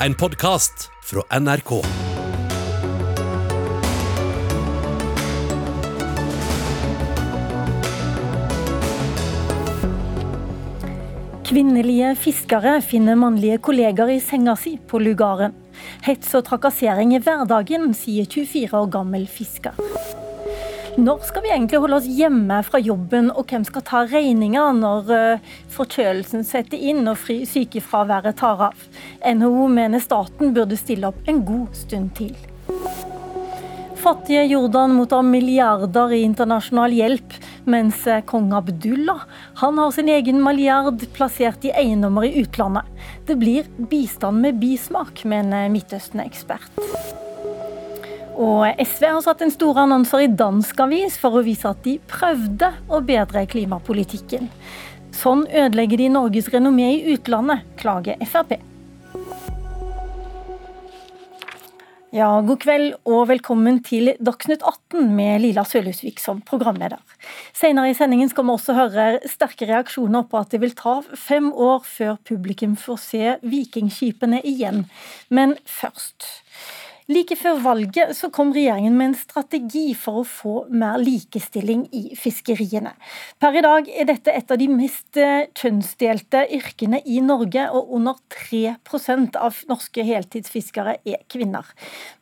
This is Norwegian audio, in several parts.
en podkast fra NRK. Kvinnelige fiskere finner mannlige kolleger i senga si på lugaren. Hets og trakassering i hverdagen, sier 24 år gammel fisker. Når skal vi egentlig holde oss hjemme fra jobben, og hvem skal ta regninga når uh, forkjølelsen setter inn og sykefraværet tar av? NHO mener staten burde stille opp en god stund til. Fattige Jordan mottar milliarder i internasjonal hjelp, mens eh, kong Abdullah han har sin egen milliard plassert i eiendommer i utlandet. Det blir bistand med bismak, mener Midtøsten-ekspert. Og SV har satt en stor annonser i dansk avis for å vise at de prøvde å bedre klimapolitikken. Sånn ødelegger de Norges renommé i utlandet, klager Frp. Ja, god kveld og velkommen til Dagsnytt 18 med Lila Sølhusvik som programleder. Senere i sendingen skal vi også høre sterke reaksjoner på at det vil ta fem år før publikum får se vikingskipene igjen. Men først. Like før valget så kom regjeringen med en strategi for å få mer likestilling i fiskeriene. Per i dag er dette et av de mest eh, kjønnsdelte yrkene i Norge, og under 3% av norske heltidsfiskere er kvinner.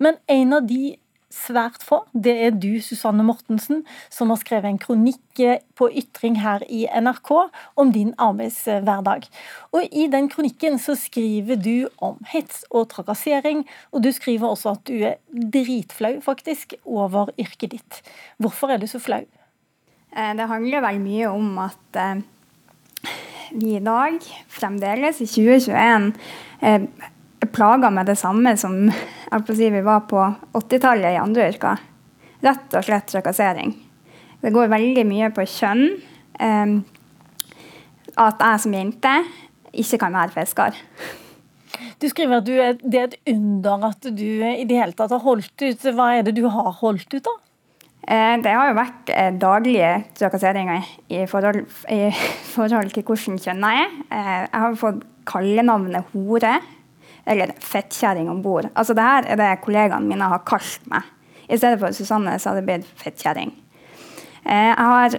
Men en av de svært få. Det er du, Susanne Mortensen, som har skrevet en kronikk på Ytring her i NRK om din arbeidshverdag. Og I den kronikken så skriver du om hets og trakassering, og du skriver også at du er dritflau faktisk over yrket ditt. Hvorfor er du så flau? Eh, det handler vel mye om at eh, vi i dag, fremdeles i 2021, plaga med det samme som si, vi var på 80-tallet i andre yrker. Rett og slett trakassering. Det går veldig mye på kjønn. Um, at jeg som jente ikke kan være fisker. Du skriver at er, det er et under at du i det hele tatt har holdt ut. Hva er det du har holdt ut, da? Eh, det har jo vært eh, daglige trakasseringer i forhold, i forhold til hvordan kjønn jeg er. Eh, jeg har fått kallenavnet hore eller fettkjerring om bord. Altså, det her er det kollegaene mine har kalt meg. I stedet for Susanne så har det blitt fettkjerring. Eh, jeg har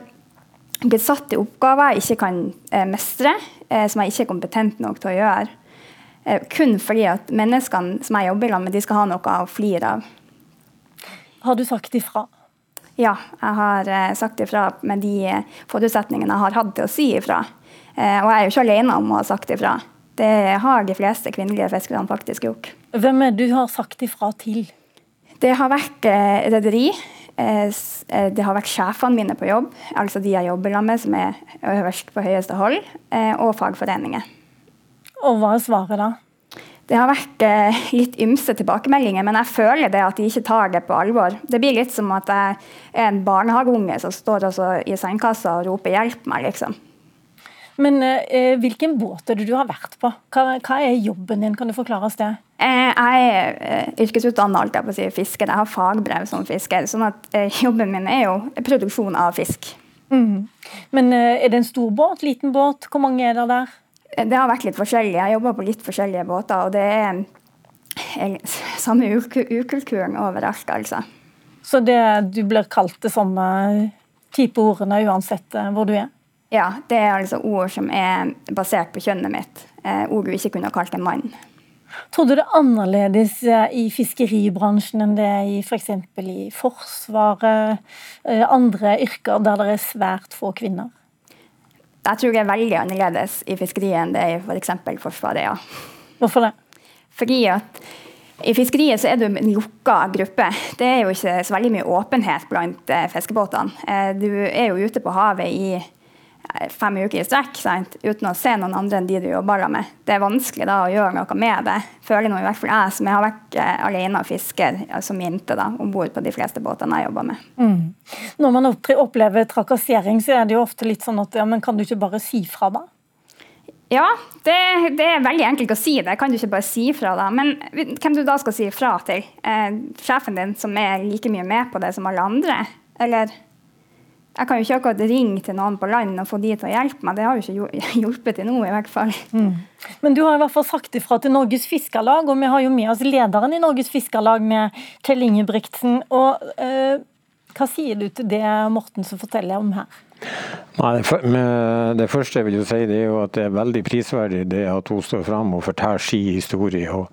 blitt satt i oppgaver jeg ikke kan eh, mestre, eh, som jeg ikke er kompetent nok til å gjøre. Kun fordi at menneskene som jeg jobber med, de skal ha noe å flire av. Har du sagt ifra? Ja, jeg har sagt ifra med de forutsetningene jeg har hatt til å si ifra. Eh, og jeg er jo ikke alene om å ha sagt ifra. Det har de fleste kvinnelige fiskerne faktisk gjort. Hvem er du har sagt ifra til? Det har vært eh, rederi. Eh, eh, det har vært sjefene mine på jobb, altså de jeg jobber med, som er øverst på høyeste hold, eh, og fagforeninger. Og hva er svaret da? Det har vært litt ymse tilbakemeldinger, men jeg føler det at de ikke tar det på alvor. Det blir litt som at jeg er en barnehageunge som står i sengekassa og roper 'hjelp meg', liksom. Men eh, hvilken båt er det du har vært på? Hva, hva, er jobben din? Kan du forklare oss det? Eh, jeg er eh, yrkesutdanna si, fisker. Jeg har fagbrev som fisker. sånn at eh, jobben min er jo produksjon av fisk. Mm. Men eh, er det en stor båt? Liten båt? Hvor mange er det der? Eh, det har vært litt forskjellig. Jeg jobber på litt forskjellige båter. og det er samme ukulturen overalt, altså. Så det, du blir kalt det samme type ordene uansett hvor du er? Ja, det er altså ord som er basert på kjønnet mitt. Eh, ord du ikke kunne kalt en mann. Tror du det er annerledes eh, i fiskeribransjen enn det er i f.eks. For i Forsvaret, eh, andre yrker der det er svært få kvinner? Jeg tror det er veldig annerledes i fiskeriet enn det er i f.eks. For Forsvaret, ja. Hvorfor det? Fordi at i fiskeriet så er du en lukka gruppe. Det er jo ikke så veldig mye åpenhet blant fiskebåtene. Du er jo ute på havet i fem uker i strekk sant? uten å se noen andre enn de du jobber med. Det er vanskelig da å gjøre noe med det. Føler nå i hvert fall jeg, som jeg har vært alene og fisker som jente om bord på de fleste båtene jeg jobber med. Mm. Når man opplever trakassering, så er det jo ofte litt sånn at ja, men kan du ikke bare si fra, da? Ja, det, det, er veldig enkelt å si det. Kan du ikke bare si fra, da? Men hvem du da skal si fra til? Eh, sjefen din som er like mye med på det som alle andre? Eller jeg kan jo ikke akkurat ringe til noen på land og få de til å hjelpe meg. Det har jo ikke hjulpet til nå, i hvert fall. Mm. Men du har i hvert fall sagt ifra til Norges Fiskarlag, og vi har jo med oss lederen i Norges Fiskarlag med Kjell Ingebrigtsen. Og eh, hva sier du til det Morten som forteller om her? Nei, det, det, første jeg vil jo si, det er jo at det er veldig prisverdig det at hun står fram og forteller sin historie. og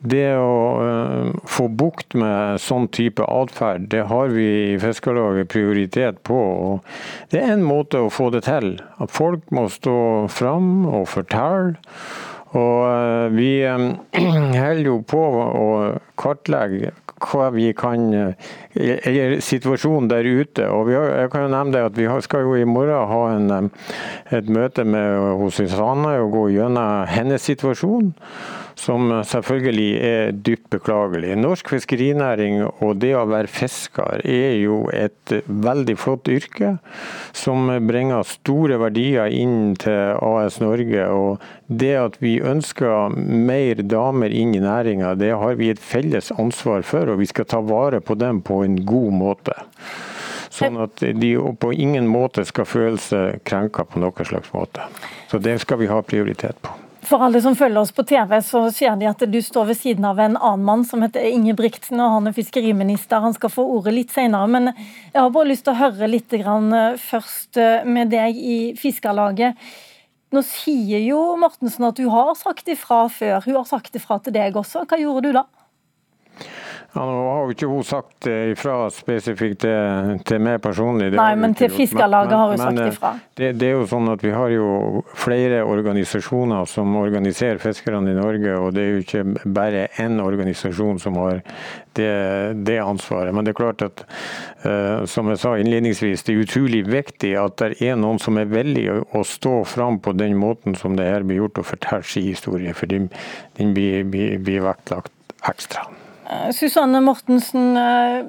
det å uh, få bukt med sånn type atferd, det har vi i Fiskarlaget prioritet på. og Det er en måte å få det til. At folk må stå fram og fortelle. Og uh, vi um, holder jo på å kartlegge hva vi kan eller situasjonen der ute. og har, jeg kan jo nevne det at Vi skal jo i morgen ha en, et møte med Susanne og gå gjennom hennes situasjon som selvfølgelig er dypt beklagelig. Norsk fiskerinæring og det å være fisker er jo et veldig flott yrke, som bringer store verdier inn til AS Norge. og Det at vi ønsker mer damer inn i næringa, det har vi et felles ansvar for, og vi skal ta vare på dem på en god måte. Sånn at de på ingen måte skal føle seg krenka på noen slags måte. Så det skal vi ha prioritet på. For alle som følger oss på TV, så ser de at du står ved siden av en annen mann som heter Ingebrigtsen, og han er fiskeriminister. Han skal få ordet litt senere. Men jeg har bare lyst til å høre litt eh, først eh, med deg i Fiskarlaget. Nå sier jo Mortensen at du har sagt ifra før. Hun har sagt ifra til deg også. Hva gjorde du da? Ja, nå har jo ikke hun sagt ifra spesifikt til, til meg personlig. Nei, men til Fiskarlaget har hun sagt ifra. Det, det, er jo sånn at Vi har jo flere organisasjoner som organiserer fiskerne i Norge. og Det er jo ikke bare én organisasjon som har det, det, ansvaret. Men det er klart at uh, som jeg sa innledningsvis, det er utrolig viktig at det er noen som er villig å stå fram på den måten som det her blir gjort, og fortelle sin historie. For den, den blir, blir, blir vektlagt ekstra. Eh, Susanne Mortensen, eh,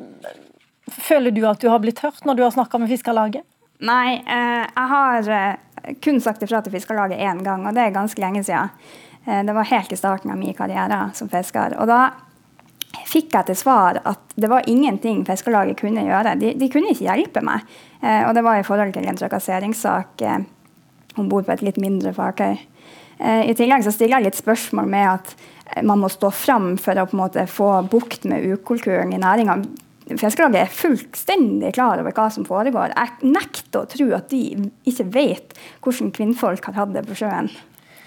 føler du at du har blitt hørt når du har snakka med Fiskarlaget? Nei, eh, jeg har kun sagt ifra til Fiskarlaget én gang, og det er ganske lenge siden. Det var helt i starten av min karriere som fisker. Og da fikk jeg til svar at det var ingenting Fiskarlaget kunne gjøre. De, de, kunne ikke hjelpe meg. Og det var i forhold til en trakasseringssak om bord på et litt mindre fartøy. I tillegg så stiller jeg litt spørsmål med at man må stå fram for å på en måte få bukt med ukulturen i næringa. Fiskerlaget er fullstendig klar over hva som foregår. Jeg nekter å tro at de ikke vet hvordan kvinnfolk har hatt det på sjøen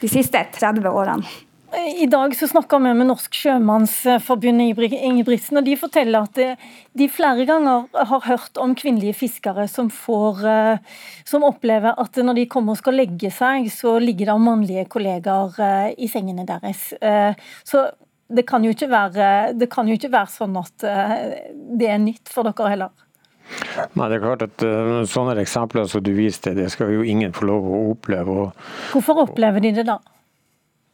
de siste 30 årene. I dag så snakka vi med Norsk Sjømannsforbund Ingebrigtsen, og de forteller at de flere ganger har hørt om kvinnelige fiskere som, får, eh, som opplever at når de kommer og skal legge seg, så ligger det mannlige kollegaer eh, i sengene deres. Eh, så det kan jo ikke være, det kan jo ikke være sånn at det er nytt for dere heller. Nei, det er klart at Sånne eksempler som du viste, det skal jo ingen få lov å oppleve. Hvorfor opplever de det da?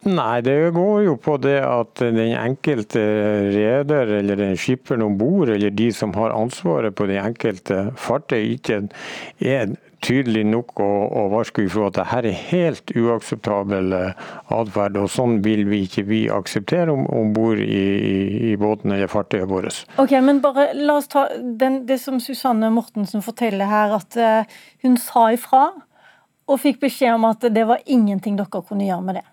Nei, det går jo på det at den enkelte reder eller den skipperen om bord, eller de som har ansvaret på det enkelte fartøy, ikke er tydelig nok å, å varske ifra at dette er helt uakseptabel atferd. Og sånn vil vi ikke vi akseptere om, bord i, i, båten eller fartøyet vårt. Ok, men bare la oss ta den, det som Susanne Mortensen forteller her, at uh, hun sa ifra og fikk beskjed om at det var ingenting dere kunne gjøre med det.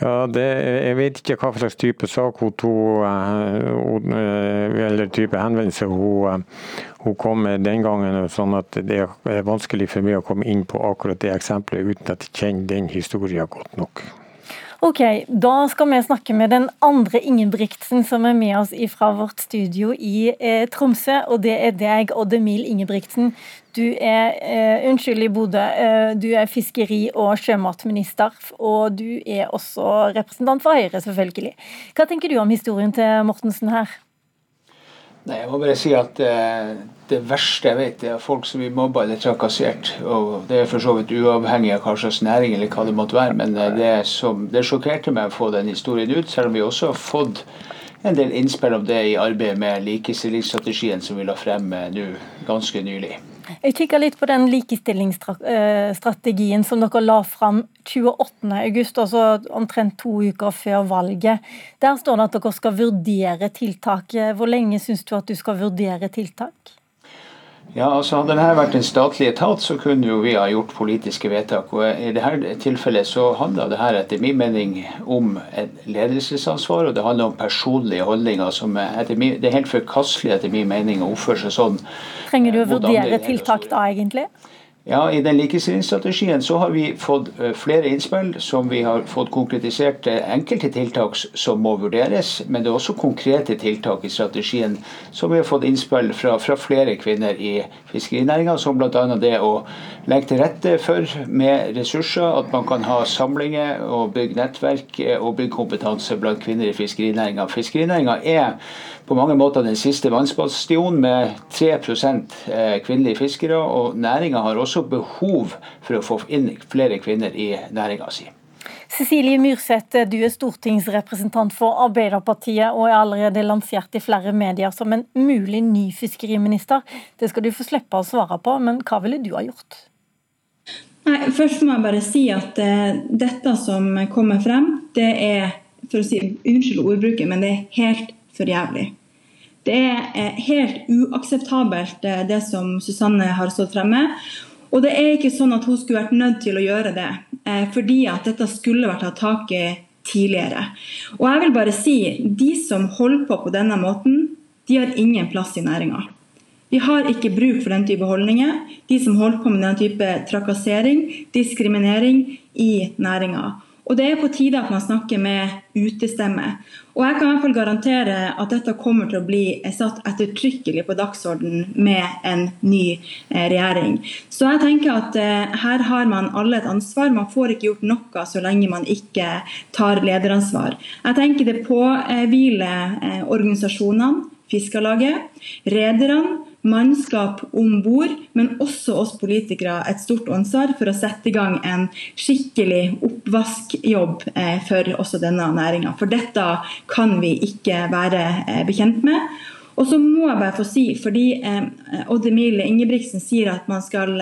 Ja, det, Jeg vet ikke hva slags type sak hun to, eh, eller type henvendelse hun, eh, hun, kom med den gangen. sånn at Det er vanskelig for meg å komme inn på akkurat det eksempelet uten at jeg kjenner den historien godt nok. Ok, Da skal vi snakke med den andre Ingebrigtsen som er med oss fra vårt studio i eh, Tromsø. Og det er deg, Odd Emil Ingebrigtsen. Du er eh, unnskyld i Bodø, eh, du er fiskeri- og sjømatminister. Og du er også representant for Høyre, selvfølgelig. Hva tenker du om historien til Mortensen her? Nei, Jeg må bare si at eh, det verste jeg vet, er folk som blir mobba eller trakassert. og Det er for så vidt uavhengig av hva slags næring eller hva det måtte være. Men eh, det, som, det sjokkerte meg å få den historien ut, selv om vi også har fått en del innspill om det i arbeidet med likestillingsstrategien som vi la frem eh, nå ganske nylig. Jeg kikker litt på den likestillingsstrategien som dere la fram 28.8, altså omtrent to uker før valget. Der står det at dere skal vurdere tiltak. Hvor lenge syns du at du skal vurdere tiltak? Ja, altså Hadde dette vært en statlig etat, så kunne jo vi ha gjort politiske vedtak. og I dette tilfellet så handler det her etter min mening om et ledelsesansvar, og det handler om personlige holdninger som min, det er helt forkastelig etter min mening å oppføre seg sånn. Trenger du å vurdere tiltak da, egentlig? Ja, I den likestillingsstrategien så har vi fått eh, flere innspill som vi har fått konkretisert enkelte tiltak som må vurderes. Men det er også konkrete tiltak i strategien som vi har fått innspill fra, fra flere kvinner i fiskerinæringa. Som bl.a. det å legge til rette for med ressurser, at man kan ha samlinger og bygge nettverk eh, og bygge kompetanse blant kvinner i fiskerinæringa. Fiskerinæringa er på mange måter den siste vannsbastionen med 3 eh, kvinnelige fiskere. Og næringa har også behov for å få inn flere kvinner i næringa si. Cecilie Myrseth, du er stortingsrepresentant for Arbeiderpartiet og er allerede lansert i flere medier som en mulig ny fiskeriminister. Det skal du få slippe å svare på, men hva ville du ha gjort? Nei, først må jeg bare si at uh, dette som kommer frem, det er for å si, Unnskyld ordbruket, men det er helt for jævlig. Det er helt uakseptabelt eh, det som Susanne har stått fremme. Og det er ikke sånn at hun skulle vært nødt til å gjøre det, eh, fordi at dette skulle vært tatt tak i tidligere. Og jeg vil bare si, de som holder på på denne måten, de har ingen plass i næringa. Vi har ikke bruk for den type holdninger. De som holder på med den type trakassering, diskriminering i næringa. Og det er på tide at man snakker med utestemme. Og jeg kan i hvert fall garantere at dette kommer til å bli satt ettertrykkelig på dagsorden med en ny eh, regjering. Så jeg tenker at eh, her har man alle et ansvar. Man får ikke gjort noe så lenge man ikke tar lederansvar. Jeg tenker det påhviler eh, organisasjonene, Fiskarlaget, rederne mannskap om bord, men også oss politikere et stort ansvar for å sette i gang en skikkelig oppvaskjobb eh, for også denne næringa. For dette kan vi ikke være eh, bekjent med. Og så må jeg bare få si, fordi eh, Odd Emil Ingebrigtsen sier at man skal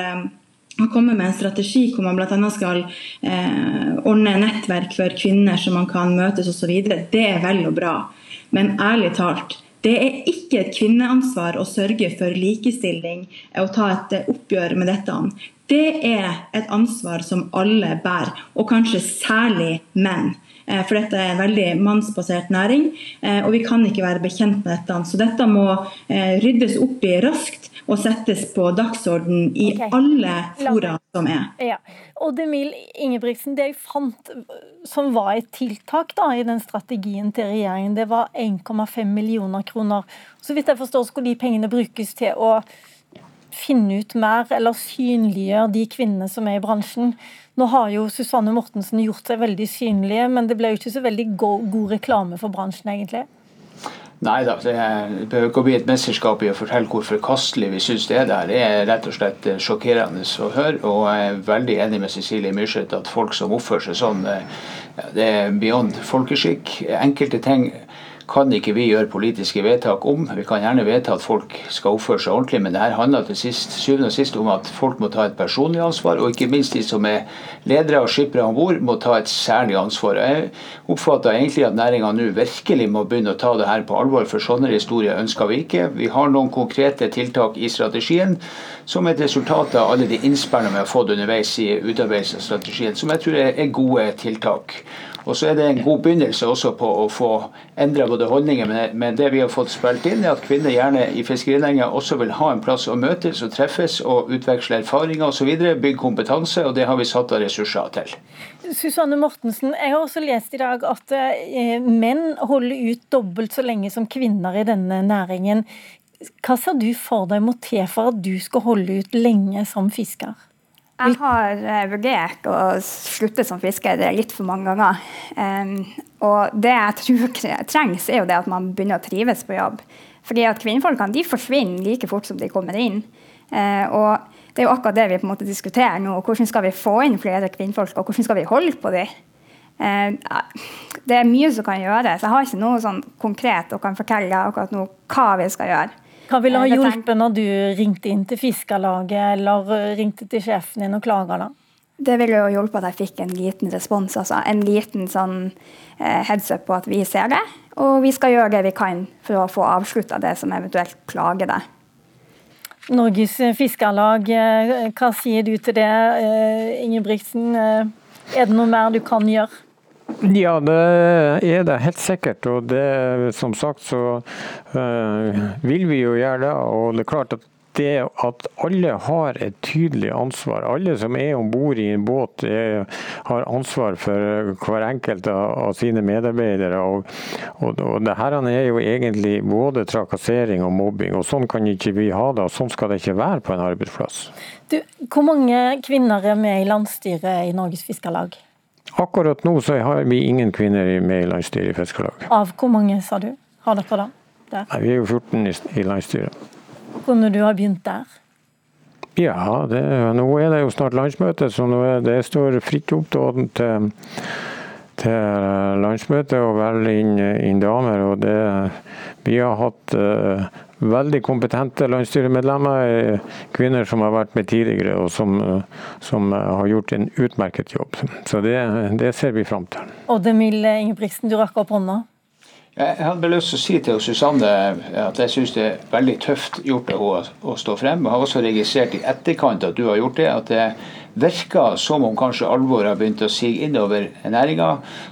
komme med en strategi hvor man bl.a. skal eh, ordne nettverk for kvinner som man kan møtes osv. Det er vel og bra. Men ærlig talt, det er ikke et kvinneansvar å sørge for likestilling og ta et oppgjør med dette. Det er et ansvar som alle bærer, og kanskje særlig menn. Eh, for dette er en veldig mannsbasert næring, eh, og vi kan ikke være bekjent med dette. Så dette må eh, ryddes opp i raskt og settes på dagsorden i okay. alle fora som er. Ja. Og Demil Ingebrigtsen, det jeg fant som var et tiltak da, i den strategien til regjeringen, det var 1,5 millioner kroner. Så vidt jeg forstår skulle de pengene brukes til å finne ut mer eller synliggjøre de kvinnene som er i bransjen. Nå har jo Susanne Mortensen gjort seg veldig synlige, men det ble jo ikke så veldig god, reklame for bransjen, egentlig. Nei da, det behøver ikke å bli et mesterskap i å fortelle hvor forkastelig vi syns det er der. Det er rett og slett eh, sjokkerende å høre. Og jeg er veldig enig med Cecilie Myrseth at folk som oppfører seg sånn, eh, det er beyond folkeskikk. Enkelte ting kan ikke vi gjøre politiske vedtak om. Vi kan gjerne vedta at folk skal oppføre seg ordentlig, men det her handler til sist, syvende og sist om at folk må ta et personlig ansvar, og ikke minst de som er ledere og skippere om bord, må ta et særlig ansvar. Jeg oppfatter egentlig at næringa nå virkelig må begynne å ta det her på alvor, for sånne historier ønsker vi ikke. Vi har noen konkrete tiltak i strategien som et resultat av alle de innspillene vi har fått underveis i utarbeidelsen av strategien, som jeg tror er gode tiltak. Og så er det en god begynnelse også på å få endra både holdninger, men det vi har fått spilt inn, er at kvinner gjerne i fiskerinæringa også vil ha en plass å møtes og treffes og utveksle erfaringer osv. Bygge kompetanse, og det har vi satt av ressurser til. Susanne Mortensen, jeg har også lest i dag at eh, menn holder ut dobbelt så lenge som kvinner i denne næringen. Hva ser du for deg må til for at du skal holde ut lenge som fisker? Jeg har eh, vurdert å slutte som fisker litt for mange ganger. Og det jeg tror trengs, er jo det at man begynner å trives på jobb. Fordi at kvinnfolkene de forsvinner like fort som de kommer inn. Uh, og det er jo akkurat det vi på en måte diskuterer nå. Hvordan skal vi få inn flere kvinnfolk, og hvordan skal vi holde på dem? Uh, det er mye som kan gjøres. Jeg har ikke noe sånn konkret og kan fortelle akkurat nå hva vi skal gjøre. Hva ville ha hjulpet når du ringte inn til Fiskarlaget eller eh, ringte til sjefen din og klaga? da? Det ville jo hjulpet at jeg fikk en liten respons. altså En liten sånn eh, heads up på at vi ser det. Og vi skal gjøre det vi kan for å få avslutta det som eventuelt plager deg. Norges Fiskarlag, hva sier du til det, Ingebrigtsen? Er det noe mer du kan gjøre? Ja, det er det helt sikkert. Og det, som sagt så øh, vil vi jo gjøre det. Og det er klart at det at alle har et tydelig ansvar. Alle som er om bord i en båt er, har ansvar for hver enkelt av sine medarbeidere. Og, og, og det her er jo egentlig både trakassering og mobbing. og Sånn kan ikke vi ha det, og sånn skal det ikke være på en arbeidsplass. Du, hvor mange kvinner er med i landsstyret i Norges Fiskarlag? Akkurat nå så har vi ingen kvinner med i landsstyret i Fiskarlaget. Av hvor mange, sa du? Har dere da? Der? Nei, vi er jo 14 i, i landsstyret. Kunne du ha begynt der? Ja, det, nå er det jo snart landsmøte, så er, det står fritt opp til, til landsmøtet å velge inn, inn, damer. og det, Vi har hatt uh, veldig kompetente landsstyremedlemmer, kvinner som har vært med tidligere og som, som har gjort en utmerket jobb. Så det, det ser vi fram til. Odd Emil Ingebrigtsen, du rakk opp hånda. Jeg hadde bare lyst til å si til Susanne at jeg syns det er veldig tøft gjort av henne å stå frem. Jeg har også registrert i etterkant at du har gjort det. at det virker som om kanskje alvoret har begynt å sige innover næringa.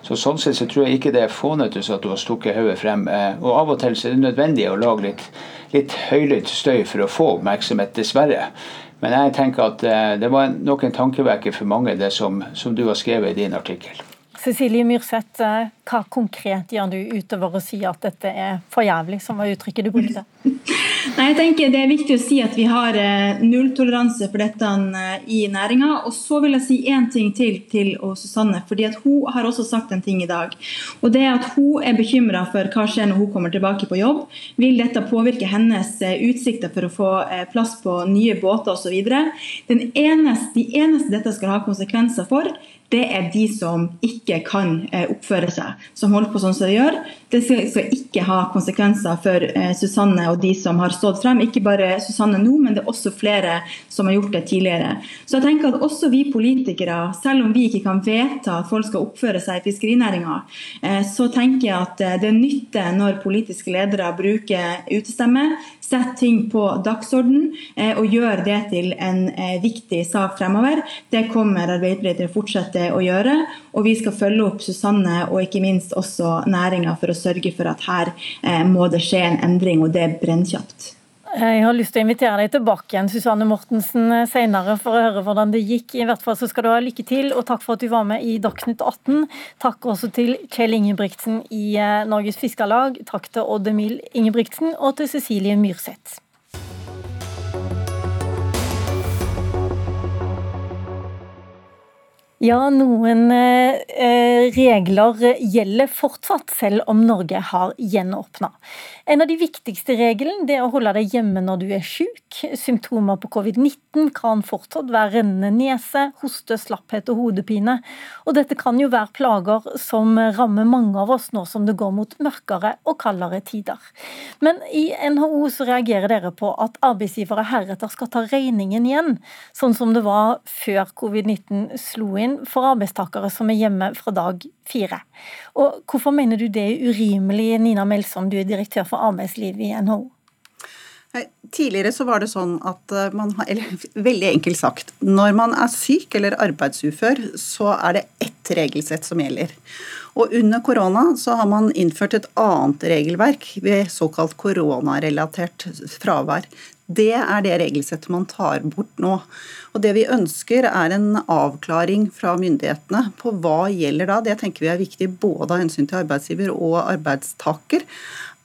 Så sånn sett så tror jeg ikke det er fånete at du har stukket hodet frem. Eh, og av og til så er det nødvendig å lage litt, litt høylytt støy for å få oppmerksomhet, dessverre. Men jeg tenker at eh, det var nok en tankevekker for mange, det som, som du har skrevet i din artikkel. Cecilie Myrseth, eh, hva konkret gjør du utover å si at dette er for jævlig, som var uttrykket du brukte? Nei, jeg tenker Det er viktig å si at vi har eh, nulltoleranse for dette eh, i næringa. Og så vil jeg si én ting til til Susanne. fordi at Hun har også sagt en ting i dag. og det er at Hun er bekymra for hva skjer når hun kommer tilbake på jobb. Vil dette påvirke hennes utsikter for å få plass på nye båter osv.? De eneste dette skal ha konsekvenser for, det er de som ikke kan eh, oppføre seg, som holder på sånn som de gjør. Det skal ikke ha konsekvenser for eh, Susanne og de som har stått frem. Ikke bare Susanne nå, men det er også flere som har gjort det tidligere. Så jeg tenker at også vi politikere, selv om vi ikke kan vedta at folk skal oppføre seg i fiskerinæringa, eh, så tenker jeg at det nytter når politiske ledere bruker utestemme, setter ting på dagsorden og gjør det til en viktig sak fremover. Det kommer Arbeiderpartiet til å fortsette å gjøre. Og vi skal følge opp Susanne og ikke minst også næringa for å sørge for at her eh, må det skje en endring, og det er brennkjapt. Jeg har lyst til å invitere deg tilbake igjen Susanne Mortensen, eh, senere for å høre hvordan det gikk. I hvert fall så skal du ha lykke til, og takk for at du var med i Dagsnytt 18. Takk også til Kjell Ingebrigtsen i eh, Norges Fiskarlag. Takk til Odd Emil Ingebrigtsen og til Cecilie Myrseth. Ja, noen eh, eh, regler gjelder fortsatt, selv om Norge har gjenåpna. En av de viktigste reglene er å holde deg hjemme når du er syk. Symptomer på covid-19 kan fortsatt være rennende nese, hoste, slapphet og hodepine. Og dette kan jo være plager som rammer mange av oss nå som det går mot mørkere og kaldere tider. Men i NHO så reagerer dere på at arbeidsgivere heretter skal ta regningen igjen, sånn som det var før covid-19 slo inn for arbeidstakere som er hjemme fra dag fire. Og hvorfor mener du det er urimelig, Nina Melsom, du er direktør for arbeidsliv i NHO? Tidligere så var det sånn at eh, man har, eller veldig enkelt sagt, når man er syk eller arbeidsufør, så er det ett regelsett som gjelder. Og under korona så har man innført et annet regelverk ved såkalt koronarelatert fravær. Det er det regelsettet man tar bort nå. Og Det vi ønsker er en avklaring fra myndighetene på hva gjelder da. Det tenker vi er viktig både av hensyn til arbeidsgiver og arbeidstaker.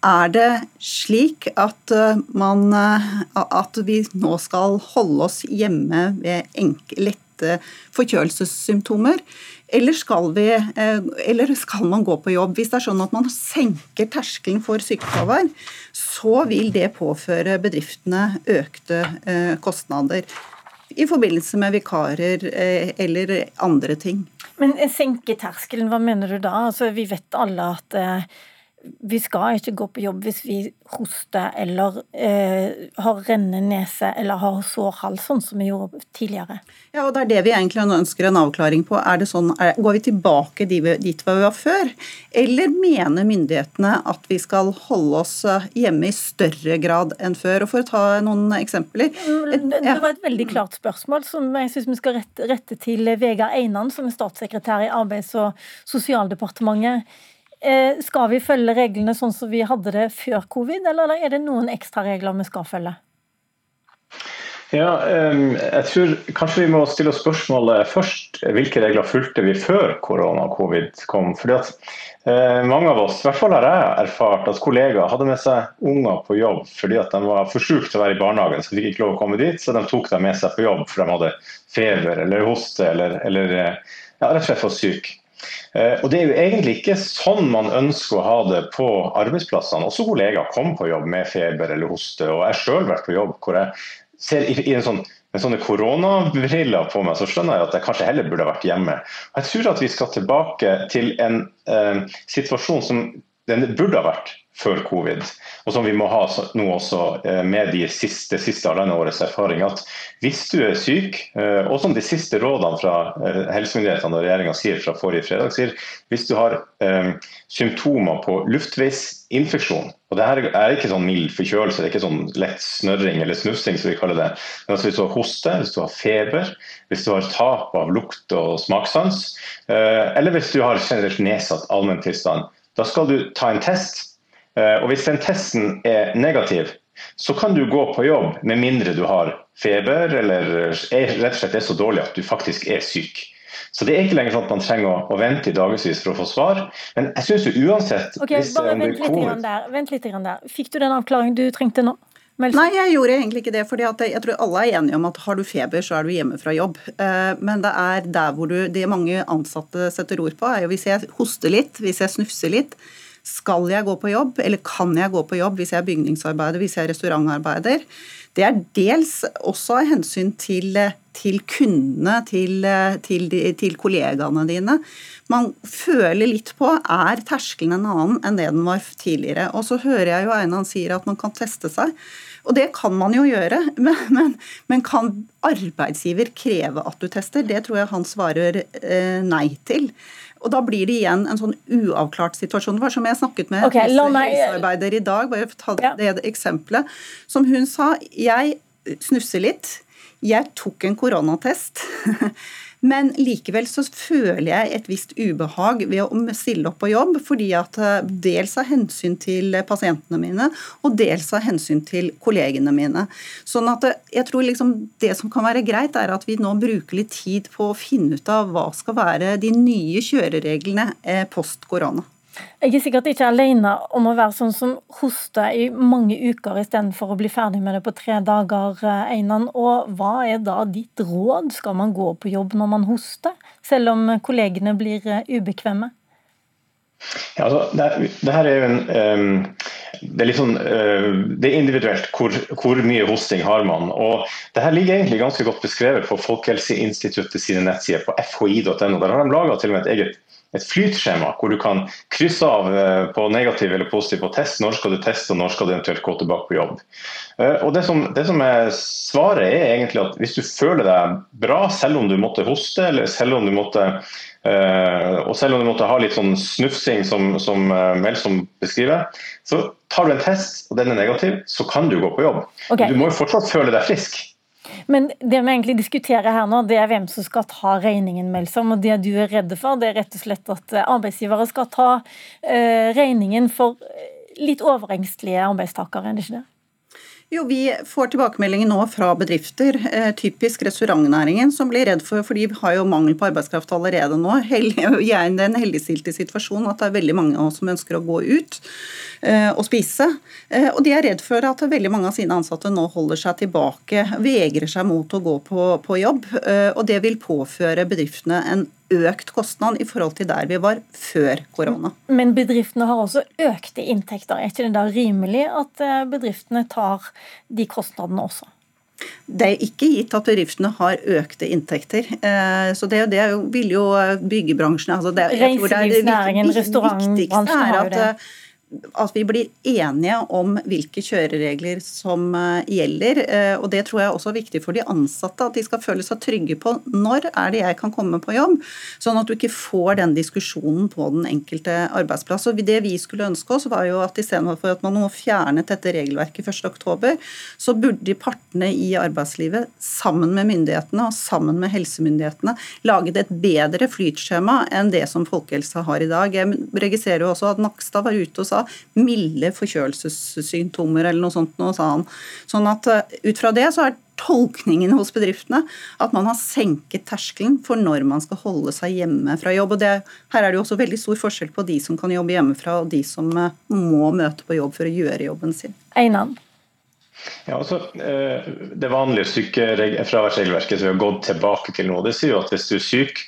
Er det slik at, eh, man, eh, at vi nå skal holde oss hjemme ved lette forkjølelsessymptomer? Eller skal, vi, eh, eller skal, man gå på jobb? Hvis det er sånn at man senker terskelen for sykefravær, så vil det påføre bedriftene økte kostnader. I forbindelse med vikarer eller andre ting. Men senke terskelen, hva mener du da? Altså, vi vet alle at vi skal ikke gå på jobb hvis vi hoster eller eh, har rennende nese eller har sår hals, sånn som vi gjorde tidligere. Ja, og Det er det vi egentlig ønsker en avklaring på. Er det sånn, er, går vi tilbake dit vi var før? Eller mener myndighetene at vi skal holde oss eh, hjemme i større grad enn før? Og For å ta noen eksempler. Mm, det var et veldig klart spørsmål som jeg syns vi skal rette, rette til Vegard Einan, som er statssekretær i Arbeids- og sosialdepartementet. Eh, skal vi følge reglene sånn som vi hadde det før covid, eller er det noen ekstra regler vi skal følge? Ja, jeg tror Kanskje vi må stille oss spørsmålet først. Hvilke regler fulgte vi før korona og covid kom? Fordi at eh, Mange av oss, i hvert fall har jeg erfart at kollegaer hadde med seg unger på jobb fordi at de var for syke til å være i barnehagen, så de fikk ikke lov å komme dit. Så de tok dem med seg på jobb for de hadde feber eller hoste eller, eller ja, rett og slett for syke. Eh, og Det er jo egentlig ikke sånn man ønsker å ha det på arbeidsplassene. Også kollegaer kom på jobb med feber eller hoste. og Jeg har vært på jobb hvor jeg ser i, en sånn med sånne koronabriller på meg, så skjønner jeg at jeg kanskje heller burde vært hjemme. Jeg tror at vi skal tilbake til en eh, situasjon som den burde ha vært før covid, og som vi må ha nå også eh, med de siste, siste årets erfaring. at Hvis du er syk, eh, og som de siste rådene fra eh, helsemyndighetene og regjeringa sier fra forrige fredag, sier hvis du har um, symptomer på luftveisinfeksjon og det her er ikke sånn mild forkjølelse, det er ikke sånn lett snørring eller snufsing, som vi kaller det. Men altså hvis du har hoste, hvis du har feber, hvis du har tap av lukt og smakssans, eller hvis du har generelt nedsatt allmenntilstand, da skal du ta en test Eh, og Hvis den testen er negativ, så kan du gå på jobb med mindre du har feber eller er, rett og slett er så dårlig at du faktisk er syk. Så det er ikke lenger sånn at man trenger å, å vente i dagevis for å få svar. Men jeg syns uansett Ok, hvis, bare vent litt, der, vent litt der. Fikk du den avklaringen du trengte nå? Melsen. Nei, jeg gjorde egentlig ikke det. fordi jeg tror alle er enige om at har du feber, så er du hjemme fra jobb. Eh, men det er der hvor du, det mange ansatte setter ord på, er jo hvis jeg hoster litt, hvis jeg snufser litt, skal jeg gå på jobb, eller kan jeg gå på jobb hvis jeg er bygningsarbeider, hvis jeg er restaurantarbeider? Det er dels også av hensyn til, til kundene, til, til, til, kollegaene dine. Man føler litt på er terskelen en annen enn det den var tidligere. Og så hører jeg jo Einan sier at man kan teste seg. Og det kan man jo gjøre, men, men, men, kan arbeidsgiver kreve at du tester? Det tror jeg han svarer eh, nei til. Og da blir det igjen en sånn uavklart situasjon. For som jeg snakket med okay, helsearbeider i dag, bare for å ta det eksempelet, som hun sa jeg snusser litt. Jeg tok en koronatest. Men likevel så føler jeg et visst ubehag ved å stille opp på jobb, fordi at eh, dels av hensyn til pasientene mine, og dels av hensyn til kollegene mine. Sånn at eh, jeg tror liksom det som kan være greit, er at vi nå bruker litt tid på å finne ut av hva skal være de nye kjørereglene eh, post korona. Jeg er sikkert ikke alene om å være sånn som hoster i mange uker istedenfor å bli ferdig med det på tre dager. Eh, Einan. Og hva er da ditt råd? Skal man gå på jobb når man hoster, selv om kollegene blir eh, ubekvemme? Ja, altså, det, det, her er jo en um, det er litt sånn, uh, det er individuelt hvor, hvor, mye hosting har man. og Det her ligger egentlig ganske godt beskrevet på Folkehelseinstituttet sine nettsider på fhi.no. Der har de laga til og med et eget et flytskjema hvor du kan krysse av eh, på negativ eller positiv på test. Når skal du teste, og når skal du eventuelt gå tilbake på jobb. Eh, og det som, det som, er svaret er egentlig at hvis du føler deg bra, selv om du måtte hoste, eller selv om du måtte Uh, og selv om du måtte ha litt sånn snufsing, som, som Melsom beskriver, så tar du en test, og den er negativ, så kan du gå på jobb. Okay. Du må jo fortsatt føle deg frisk. Men det vi egentlig diskuterer her nå, det er hvem som skal ta regningen, Melsom. Og det du er redd for, det er rett og slett at eh, arbeidsgivere skal ta uh, regningen for litt overengstelige arbeidstakere, er det ikke det? Jo, Vi får tilbakemeldinger nå fra bedrifter, eh, typisk restaurantnæringen, som blir redd for, for de har jo mangel på arbeidskraft allerede nå. Vi er i den heldigstilte situasjonen at det er veldig mange av oss som ønsker å gå ut eh, og spise. Eh, og de er redd for at veldig mange av sine ansatte nå holder seg tilbake, vegrer seg mot å gå på, på jobb. Og det vil påføre bedriftene en økt kostnad i forhold til der vi var før korona. Men bedriftene har også økte inntekter. Er ikke det da rimelig at eh, bedriftene tar de kostnadene også? Det er ikke gitt at bedriftene har økte inntekter. Eh, så det, det vil jo byggebransjen altså Reiselivsnæringen, restaurantbransjen har jo det at vi blir enige om hvilke kjøreregler som eh, gjelder. Eh, og Det tror jeg også er viktig for de ansatte, at de skal føle seg trygge på når er det jeg kan komme på jobb. Sånn at du ikke får den diskusjonen på den enkelte arbeidsplass. Og Det vi skulle ønske oss, var jo at istedenfor at man nå fjernet dette regelverket 1.10, så burde partene i arbeidslivet sammen med myndighetene og sammen med helsemyndighetene laget et bedre flytskjema enn det som folkehelsa har i dag. Jeg registrerer jo også at Nakstad var ute og sa milde forkjølelsessymptomer eller noe sånt. Noe, sa han. Sånn at eh, ut fra det så er tolkningen hos bedriftene at man har senket terskelen for når man skal holde seg hjemme fra jobb. og det, Her er det jo også veldig stor forskjell på de som kan jobbe hjemmefra og de som eh, må møte på jobb for å gjøre jobben sin. Einan. Ja, altså, eh, Det vanlige sykefraværsregelverket som vi har gått tilbake til nå, det sier jo at hvis du er syk,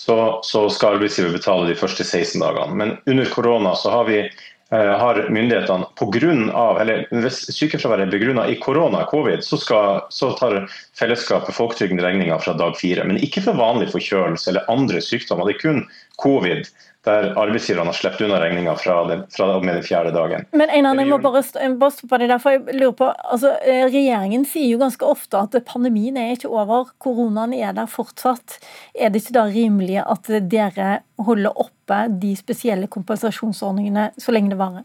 så, så skal arbeidsgiver betale de første 16 dagene. Men under korona så har vi har myndighetene på grunn av, eller Hvis sykefraværet er begrunna i korona, covid, så, skal, så tar fellesskapet folketrygden regninga fra dag fire. Men ikke for vanlig forkjølelse eller andre sykdommer. Det er kun covid der arbeidsgiverne har sluppet unna regninga fra, fra og med den fjerde dagen. Men Einar, jeg må bare, bare stoppe deg der, for jeg lurer på, altså, eh, Regjeringen sier jo ganske ofte at pandemien er ikke over, koronaen er der fortsatt. Er det ikke da rimelig at dere holder oppe de spesielle kompensasjonsordningene så lenge det varer?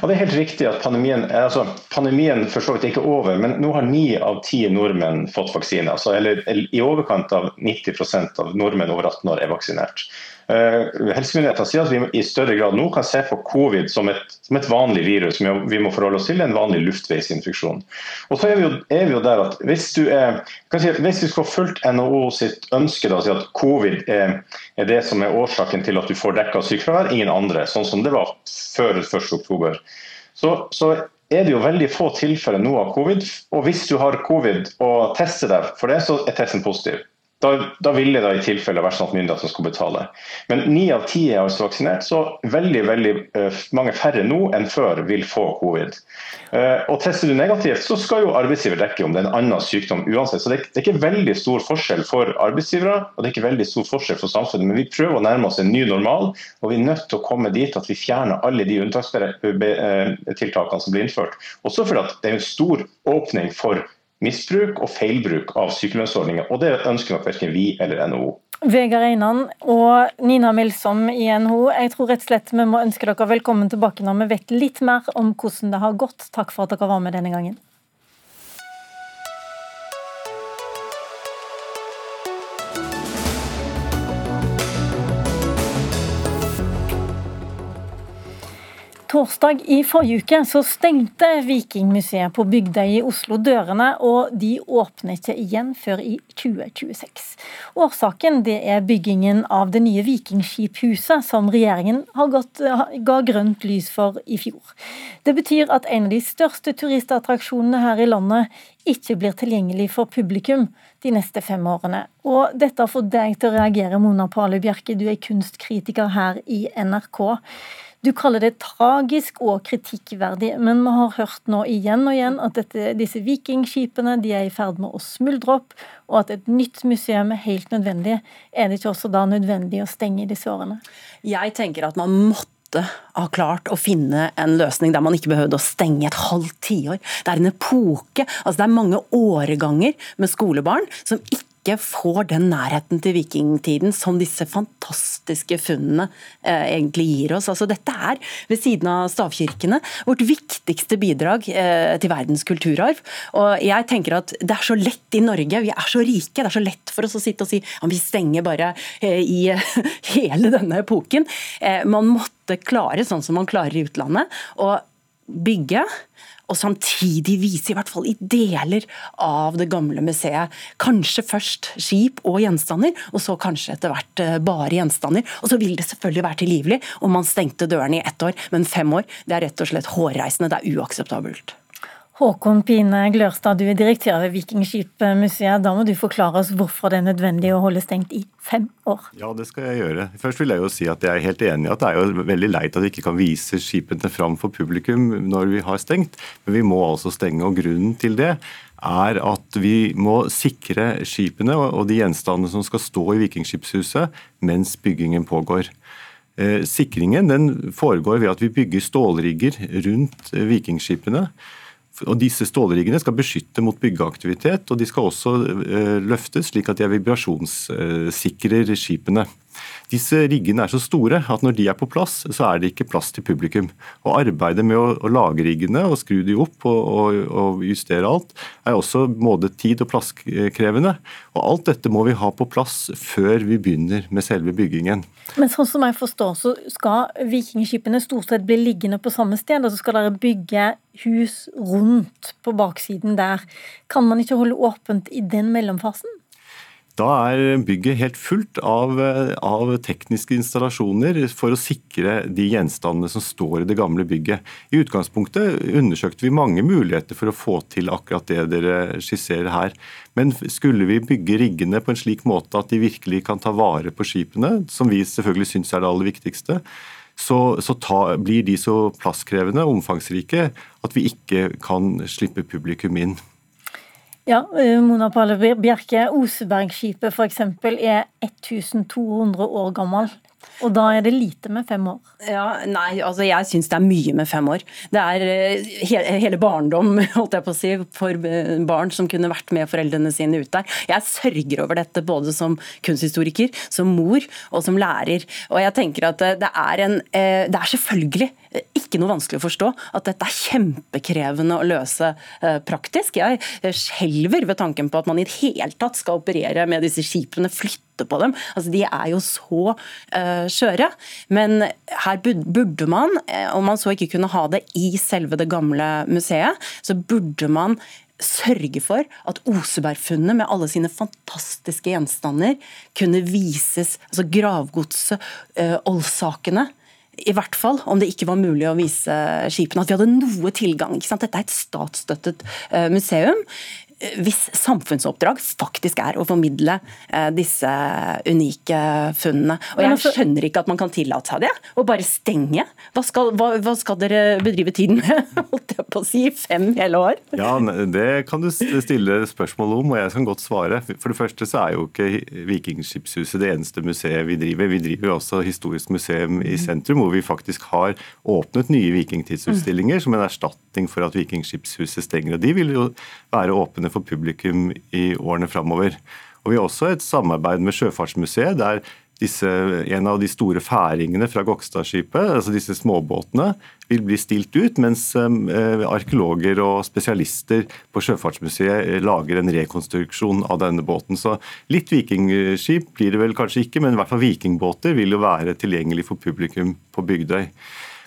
Ja, Det er helt riktig at pandemien, altså, pandemien for så vidt ikke er over, men nå har ni av ti nordmenn fått vaksine. Altså, eller, I overkant av 90% av nordmenn over 18 år er vaksinert. Uh, Helsemyndighetene sier at vi i større grad nå kan se på covid som et, som et vanlig virus som vi må forholde oss til, en vanlig luftveisinfeksjon. Og så er vi jo, er vi jo der at Hvis du er, si, hvis vi skulle fulgt NHO sitt ønske, da, si at covid er, er, det som er årsaken til at du får dekka sykefravær, ingen andre, sånn som det var før 1.10, så, så er det jo veldig få tilfeller nå av covid. Og hvis du har covid og tester deg for det, så er testen positiv. Da, da ville det i tilfelle vært sånn at myndighetene skulle betale. Men ni av ti er altså vaksinert, så veldig veldig uh, mange færre nå enn før vil få covid. Uh, og Tester du negativt, så skal jo arbeidsgiver dekke om det er en annen sykdom uansett. Så det, er ikke veldig stor forskjell for arbeidsgivere og det er ikke veldig stor forskjell for samfunnet. Men vi prøver å nærme oss en ny normal, og vi er nødt til å komme dit at vi fjerner alle de unntakstiltakene som blir innført. Også fordi det er en stor åpning for misbruk og feilbruk av sykelønnsordninger. Og det ønsker nok verken vi eller NHO. Vegard Einan og Nina Milsom i NHO, jeg tror rett og slett vi må ønske dere velkommen tilbake når vi vet litt mer om hvordan det har gått. Takk for at dere var med denne gangen. Torsdag i forrige uke så stengte Vikingmuseet på Bygdøy i Oslo dørene, og de åpner ikke igjen før i 2026. Årsaken det er byggingen av det nye vikingskiphuset som regjeringen gått, ga grønt lys for i fjor. Det betyr at en av de største turistattraksjonene her i landet ikke blir tilgjengelig for publikum de neste fem årene. Og dette får deg til å reagere, Mona Pale Bjerke, du er kunstkritiker her i NRK. Du kaller det tragisk og kritikkverdig, men vi har hørt nå igjen og igjen at dette, disse vikingskipene de er i ferd med å smuldre opp, og at et nytt museum er helt nødvendig. Er det ikke også da nødvendig å stenge disse årene? Jeg tenker at man måtte ha klart å finne en løsning der man ikke behøvde å stenge et halvt tiår. Det er en epoke, altså det er mange åreganger med skolebarn som ikke ikke får den nærheten til vikingtiden som disse fantastiske funnene eh, egentlig gir oss. Altså, dette er, ved siden av stavkirkene, vårt viktigste bidrag eh, til verdens kulturarv. Og jeg tenker at Det er så lett i Norge, vi er så rike, det er så lett for oss å sitte og si at vi stenger bare eh, i hele denne epoken. Eh, man måtte klare, sånn som man klarer i utlandet, å bygge og samtidig vise, i hvert fall i deler av det gamle museet, kanskje først skip og gjenstander, og så kanskje etter hvert eh, bare gjenstander. Og så vil det selvfølgelig være tilgivelig om man stengte dørene i ett år, men fem år det er rett og slett hårreisende, det er uakseptabelt. Håkon Pine Glørstad, du er direktør ved Vikingskipmuseet. Da må du forklare oss hvorfor det er nødvendig å holde stengt i fem år. Ja, det skal jeg gjøre. Først vil jeg jo si at jeg er helt enig i at det er jo veldig leit at vi ikke kan vise skipene fram for publikum når vi har stengt, men vi må altså stenge. og Grunnen til det er at vi må sikre skipene og de gjenstandene som skal stå i Vikingskipshuset mens byggingen pågår. Sikringen den foregår ved at vi bygger stålrigger rundt vikingskipene. Og disse Stålriggene skal beskytte mot byggeaktivitet, og de skal også løftes slik at de er vibrasjonssikrer skipene. Disse riggene er så store at når de er på plass, så er det ikke plass til publikum. Og Arbeidet med å, lage riggene og skru de opp og, og, og, justere alt, er også både tid- og plasskrevende. Og Alt dette må vi ha på plass før vi begynner med selve byggingen. Men sånn som jeg forstår, så skal vikingskipene stort sett bli liggende på samme sted, og så skal dere bygge hus rundt på baksiden der. Kan man ikke holde åpent i den mellomfasen? Da er bygget helt fullt av, av, tekniske installasjoner for å sikre de gjenstandene som står i det gamle bygget. I utgangspunktet undersøkte vi mange muligheter for å få til akkurat det dere skisserer her. Men skulle vi bygge riggene på en slik måte at de virkelig kan ta vare på skipene, som vi selvfølgelig syns er det aller viktigste, så, så ta, blir de så plasskrevende og omfangsrike at vi ikke kan slippe publikum inn. Ja, eh, Mona Palle Bjerke, Osebergskipet f.eks. er 1200 år gammel. Og da er det lite med fem år? Ja, nei, altså jeg syns det er mye med fem år. Det er eh, hele, barndom holdt jeg på å si, for eh, barn som kunne vært med foreldrene sine ut der. Jeg sørger over dette både som kunsthistoriker, som mor og som lærer. Og jeg tenker at det er, en, det er selvfølgelig ikke noe vanskelig å forstå at dette er kjempekrevende å løse praktisk. Jeg skjelver ved tanken på at man i det hele tatt skal operere med disse skipene, flytte på dem. Altså, de er jo så uh, skjøre. Men her burde man, eh, om man så ikke kunne ha det i selve det gamle museet, så burde man sørge for at Osebergfunnet med alle sine fantastiske gjenstander kunne vises, altså gravgodset, oldssakene. I hvert fall om det ikke var mulig å vise skipene. At vi hadde noe tilgang. Dette er et statsstøttet museum hvis samfunnsoppdrag faktisk er å formidle eh, disse unike funnene. Og Jeg skjønner ikke at man kan tillate seg det, og bare stenge. Hva skal, hva, hva skal dere bedrive tiden med? Holdt jeg på å si fem hele år? Ja, Det kan du stille spørsmål om, og jeg kan godt svare. For det første så er jo ikke Vikingskipshuset det eneste museet vi driver. Vi driver jo også Historisk museum i sentrum, hvor vi faktisk har åpnet nye vikingtidsutstillinger som en erstatning for at Vikingskipshuset stenger. og De vil jo være åpne spennende for publikum i årene framover. Og vi har også et samarbeid med Sjøfartsmuseet, der disse, en av de store færingene fra Gokstadskipet, altså disse småbåtene, vil bli stilt ut, mens eh, arkeologer og spesialister på Sjøfartsmuseet lager en rekonstruksjon av denne båten. Så litt vikingskip blir det vel kanskje ikke, men i hvert fall vikingbåter vil jo være tilgjengelig for publikum på Bygdøy.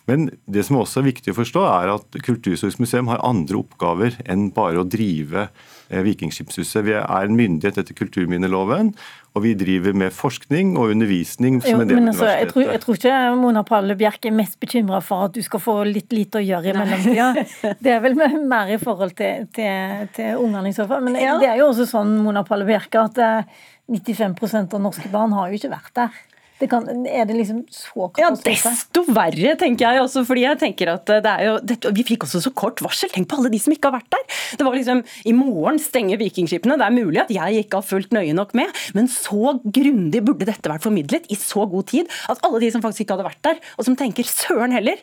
Men det som også er viktig å forstå, er at Kulturhistorisk museum har andre oppgaver enn bare å drive eh, Vikingskipshuset. Vi er en myndighet etter kulturminneloven, og vi driver med forskning og undervisning. som jo, en del men altså, jeg, tror, jeg tror ikke Mona Palle Bjerke er mest bekymra for at du skal få litt lite å gjøre i mellomtida. Det er vel mer i forhold til, til, til ungene i så fall. Men ja. det er jo også sånn, Mona Palle Bjerke, at 95 eh, av norske barn har jo ikke vært der. Det kan, er det liksom så katastrofe? Ja, desto verre, tenker jeg. Også, fordi jeg tenker at det er jo, det, Vi fikk også så kort varsel. Tenk på alle de som ikke har vært der. Det var liksom, I morgen stenger vikingskipene. Det er mulig at jeg ikke har fulgt nøye nok med, men så grundig burde dette vært formidlet i så god tid at alle de som faktisk ikke hadde vært der, og som tenker søren heller,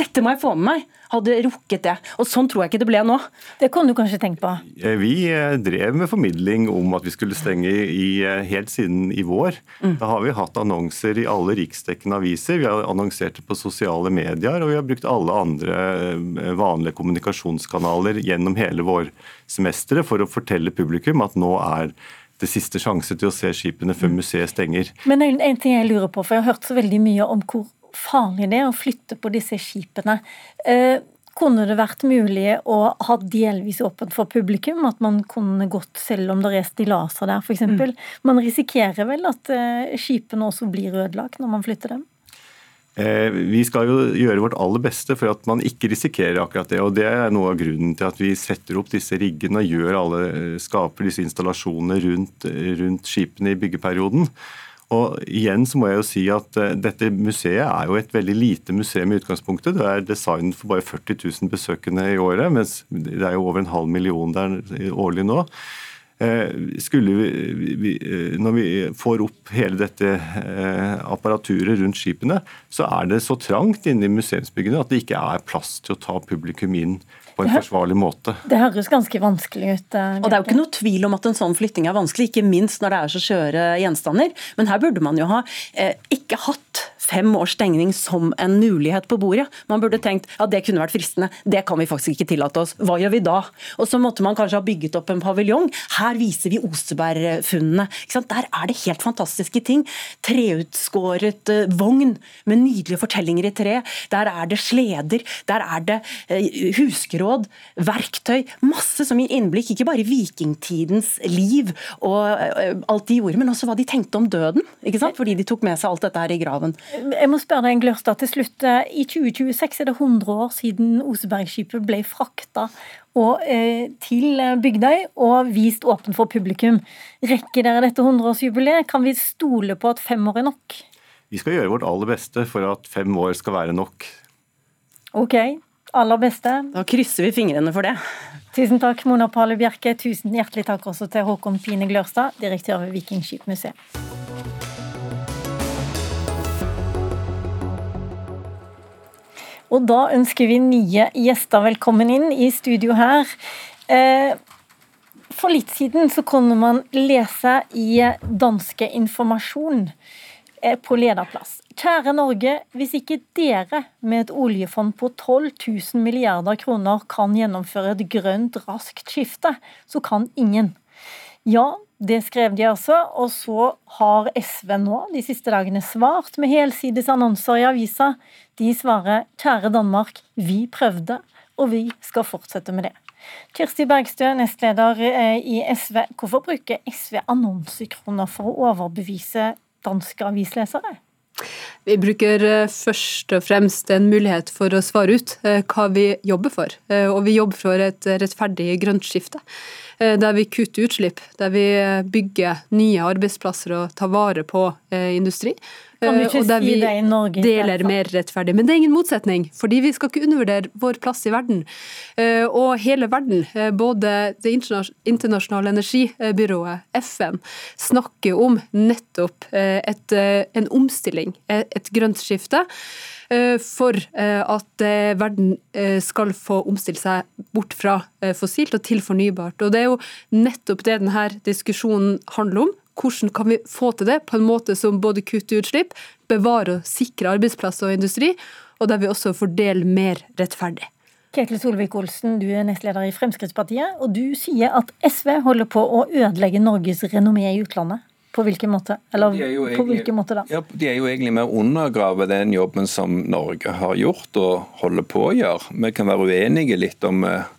dette må jeg få med meg. Hadde rukket det. Og sånn tror jeg ikke det ble nå. Det kunne du kanskje tenkt på? Eh, vi eh, drev med formidling om at vi skulle stenge i, eh, helt siden i vår. Mm. Da har vi hatt annonser i alle riksdekkende aviser. Vi har annonsert det på sosiale medier, og vi har brukt alle andre vanlige kommunikasjonskanaler gjennom hele vårsemesteret for å fortelle publikum at nå er det siste sjanse til å se skipene før mm. museet stenger. Men en, en ting jeg lurer på, for jeg har hørt så veldig mye om hvor farlig det er å flytte på disse skipene. Eh, kunne det vært mulig å ha delvis åpent for publikum? At man kunne gått selv om det er stillaser der, f.eks.? Mm. Man risikerer vel at eh, skipene også blir ødelagt når man flytter dem? Eh, vi skal jo gjøre vårt aller beste for at man ikke risikerer akkurat det. og Det er noe av grunnen til at vi setter opp disse riggene og gjør alle, skaper disse installasjonene rundt, rundt skipene i byggeperioden. Og igjen så må jeg jo si at uh, Dette museet er jo et veldig lite museum i utgangspunktet. Det er designet for bare 40 000 besøkende i året, mens det er jo over en halv million der årlig nå. skulle vi, vi, Når vi får opp hele dette apparaturet rundt skipene, så er det så trangt inne i museumsbyggene at det ikke er plass til å ta publikum inn på en forsvarlig måte. Det høres ganske vanskelig ut. Og Det er jo ikke noe tvil om at en sånn flytting er vanskelig, ikke minst når det er så skjøre gjenstander. Men her burde man jo ha eh, ikke hatt fem års stengning som en mulighet på bordet. Man burde tenkt ja det kunne vært fristende, det kan vi faktisk ikke tillate oss. Hva gjør vi da? Og så måtte man kanskje ha bygget opp en paviljong. Her viser vi Osebergfunnene. Der er det helt fantastiske ting. Treutskåret uh, vogn med nydelige fortellinger i tre. Der er det sleder. Der er det uh, huskeråd, verktøy. Masse som gir innblikk, ikke bare i vikingtidens liv og uh, alt de gjorde, men også hva de tenkte om døden. Fordi de tok med seg alt dette her i graven. Jeg må spørre deg, Glørstad, til slutt. I 2026 er det 100 år siden Osebergskipet ble frakta eh, til Bygdøy og vist åpen for publikum. Rekker dere dette 100-årsjubileet? Kan vi stole på at fem år er nok? Vi skal gjøre vårt aller beste for at fem år skal være nok. Ok, aller beste. Da krysser vi fingrene for det. Tusen takk, Mona Pale Bjerke. Tusen hjertelig takk også til Håkon Pine Glørstad, direktør ved Vikingskipmuseet. Og da ønsker vi nye gjester velkommen inn i studio her. Eh, for litt siden så kunne man lese i danske Informasjon eh, på lederplass. Kjære Norge, hvis ikke dere med et oljefond på 12 000 milliarder kroner kan gjennomføre et grønt, raskt skifte, så kan ingen. Ja, det skrev de altså, og så har SV nå de siste dagene svart med helsides annonser i avisa. De svarer 'Kjære Danmark, vi prøvde, og vi skal fortsette med det'. Kirsti Bergstø, nestleder eh, i SV. Hvorfor bruker SV annonsekroner for å overbevise danske avislesere? Vi bruker eh, først og fremst en mulighet for å svare ut eh, hva vi jobber for. Og vi jobber for et rettferdig grønt skifte. Eh, der vi kutter utslipp, der vi eh, bygger nye arbeidsplasser og tar vare på eh, industri. Kan du ikke og der vi det i Norge, deler mer rettferdig. Men det er ingen motsetning, fordi vi skal ikke undervurdere vår plass i verden. Og hele verden, både Det internasjonale energibyrået, FN, snakker om nettopp et, en omstilling, et grønt skifte. Eh, for eh, at eh, verden skal få omstille seg bort fra fossilt og til fornybart. Og Det er jo nettopp det denne diskusjonen handler om. Hvordan kan vi få til det på en måte som både kutter utslipp, bevarer og sikrer arbeidsplasser og industri, og der vi også fordeler mer rettferdig. Ketil Solvik-Olsen, du er nestleder i Fremskrittspartiet, og du sier at SV holder på å ødelegge Norges renommé i utlandet. På hvilken måte? Eller egentlig, på hvilken måte da? Ja, de er jo egentlig med å undergrave den jobben som Norge har gjort og holder på å gjøre. Vi kan være uenige litt om eh,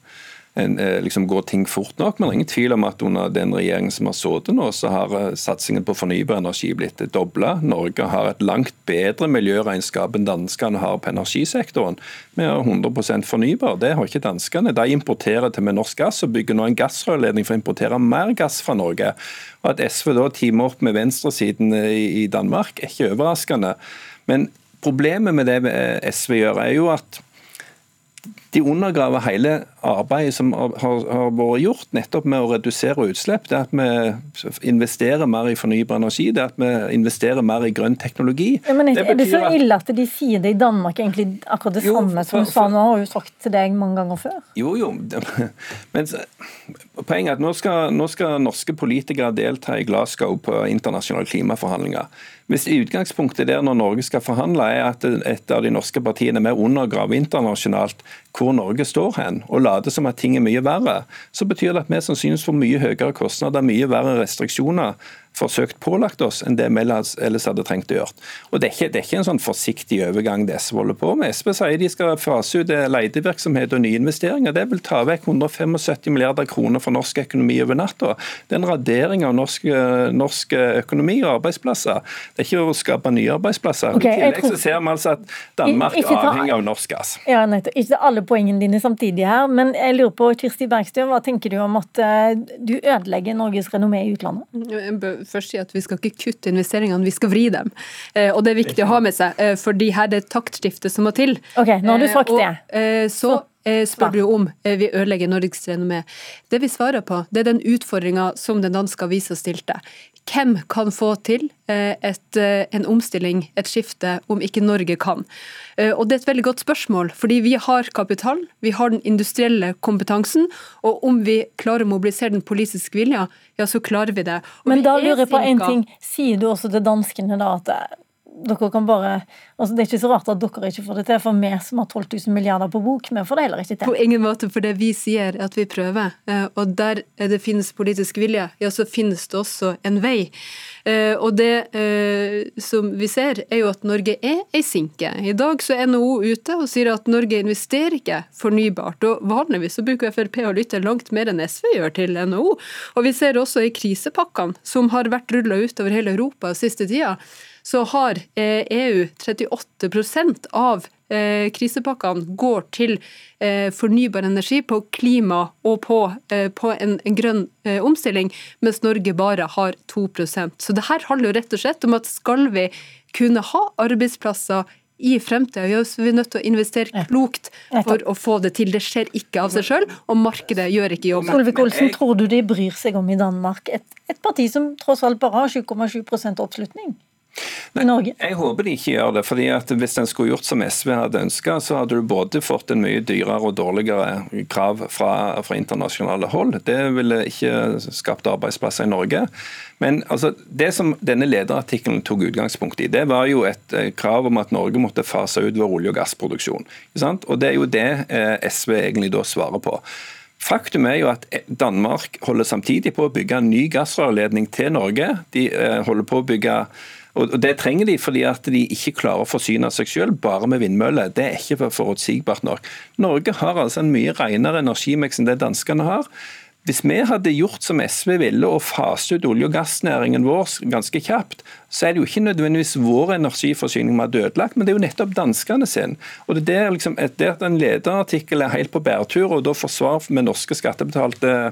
liksom går ting fort nok. Men det er ingen tvil om at under den regjeringen som har sittet nå, så har eh, satsingen på fornybar energi blitt dobla. Norge har et langt bedre miljøregnskap enn danskene har på energisektoren. Vi har 100% fornybar. Det har ikke danskene. De importerer til med norsk gass og bygger nå en gassrørledning for å importere mer gass fra Norge. Og At SV da teamer opp med venstresiden i Danmark, er ikke overraskende. Men problemet med det SV gjør, er jo at de undergraver hele arbeidet som har, har, vært gjort nettopp med å redusere utslipp. Det at vi investerer mer i fornybar energi, det at vi investerer mer i grønn teknologi. Ja, men Er det, så ille at de sier det i Danmark, egentlig akkurat det jo, samme som du sa nå, har jo sagt til deg mange ganger før? Jo, jo. Men poenget er at nå skal, nå skal norske politikere delta i Glasgow på internasjonale klimaforhandlinger. Hvis utgangspunktet der når Norge skal forhandle er at et av de norske partiene er med å undergrave internasjonalt hvor Norge står hen, og later som at ting er mye verre, så betyr det at vi sannsynligvis får mye høyere kostnader, mye verre restriksjoner forsøkt pålagt oss enn det vi ellers hadde trengt å gjøre. Og Det er ikke, det er ikke en sånn forsiktig overgang det SV holder på med. SV sier de skal fase ut letevirksomhet og nye investeringer. Det vil ta vekk 175 milliarder kroner fra norsk økonomi over natta. Det er en radering av norsk, norsk, økonomi og arbeidsplasser. Det er ikke å skape nye arbeidsplasser. Okay, I tillegg tror... så ser vi altså at Danmark er avhengig av norsk gass. Ja, nettopp. Ikke alle poengene dine samtidig her, men jeg lurer på, Kirsti Bergstø, hva tenker du om at eh, du ødelegger Norges renommé i utlandet? Først si at vi skal ikke kutte investeringene, vi skal vri dem. Eh, og det er viktig å ha med seg, eh, fordi her er det taktskiftet som må til. Ok, nå har du eh, sagt det. så spør du om eh, vi ødelegger Norges renommé. Det vi svarer på, det er den utfordringa som den danske avisa stilte. Hvem kan få til eh, et, eh, en omstilling, et skifte, om ikke Norge kan? Eh, og Det er et veldig godt spørsmål, fordi vi har kapital, vi har den industrielle kompetansen, og om vi klarer å mobilisere den politiske vilja, ja, så klarer vi det. Og Men da er lurer jeg på en ting. Sier du også til danskene da at dere kan bare altså Det er ikke så rart at dere ikke får det til, for vi som har 12 000 milliarder på bok, vi får det heller ikke til. På ingen måte, for det vi sier er at vi prøver. eh, Og der det finnes politisk vilje, ja, så finnes det også en vei. Eh, Og det eh, som vi ser, er jo at Norge er ei sinke. I dag så er NHO ute og sier at Norge investerer ikke fornybart. Og vanligvis så bruker Frp å lytte langt mer enn SV gjør til NHO. Og vi ser også i krisepakkene, som har vært rulla ut over hele Europa siste tida, så har eh, EU 38% av eh, krisepakkene går til eh, fornybar energi, på klima og på, på en, en grønn omstilling, mens Norge bare har 2% Så det her handler jo rett og slett om at skal vi kunne ha arbeidsplasser i fremtida, ja, så er vi nødt til å investere klokt for å få det til. Det skjer ikke av seg sjøl, og markedet gjør ikke jobben. Solvik-Olsen, tror du de bryr seg om i Danmark? Et, et parti som tross alt bare har 7,7 oppslutning i Norge? Jeg håper de ikke gjør det. fordi at Hvis en skulle gjort som SV hadde ønska, så hadde du både fått en mye dyrere og dårligere krav fra, fra internasjonale hold. Det ville ikke skapt arbeidsplasser i Norge. Men altså, det som denne lederartikkelen tok utgangspunkt i, det var jo et eh, krav om at Norge måtte fase ut vår olje- og gassproduksjon. Og Det er jo det eh, SV egentlig da svarer på. Faktum er jo at Danmark holder samtidig på å bygge en ny gassrørledning til Norge. De eh, holder på å bygge og Det trenger de fordi at de ikke klarer å forsyne seg selv bare med vindmøller. Det er ikke forutsigbart nok. Norge har altså en mye renere energimiks enn det danskene har. Hvis vi hadde gjort som SV ville og fase ut olje- og gassnæringen vår ganske kjapt, så er det jo ikke nødvendigvis vår energiforsyning vi hadde ødelagt, men det er jo nettopp danskene sin. Og det er liksom, at en lederartikkel er helt på bærtur, og da forsvarer med norske skattebetalte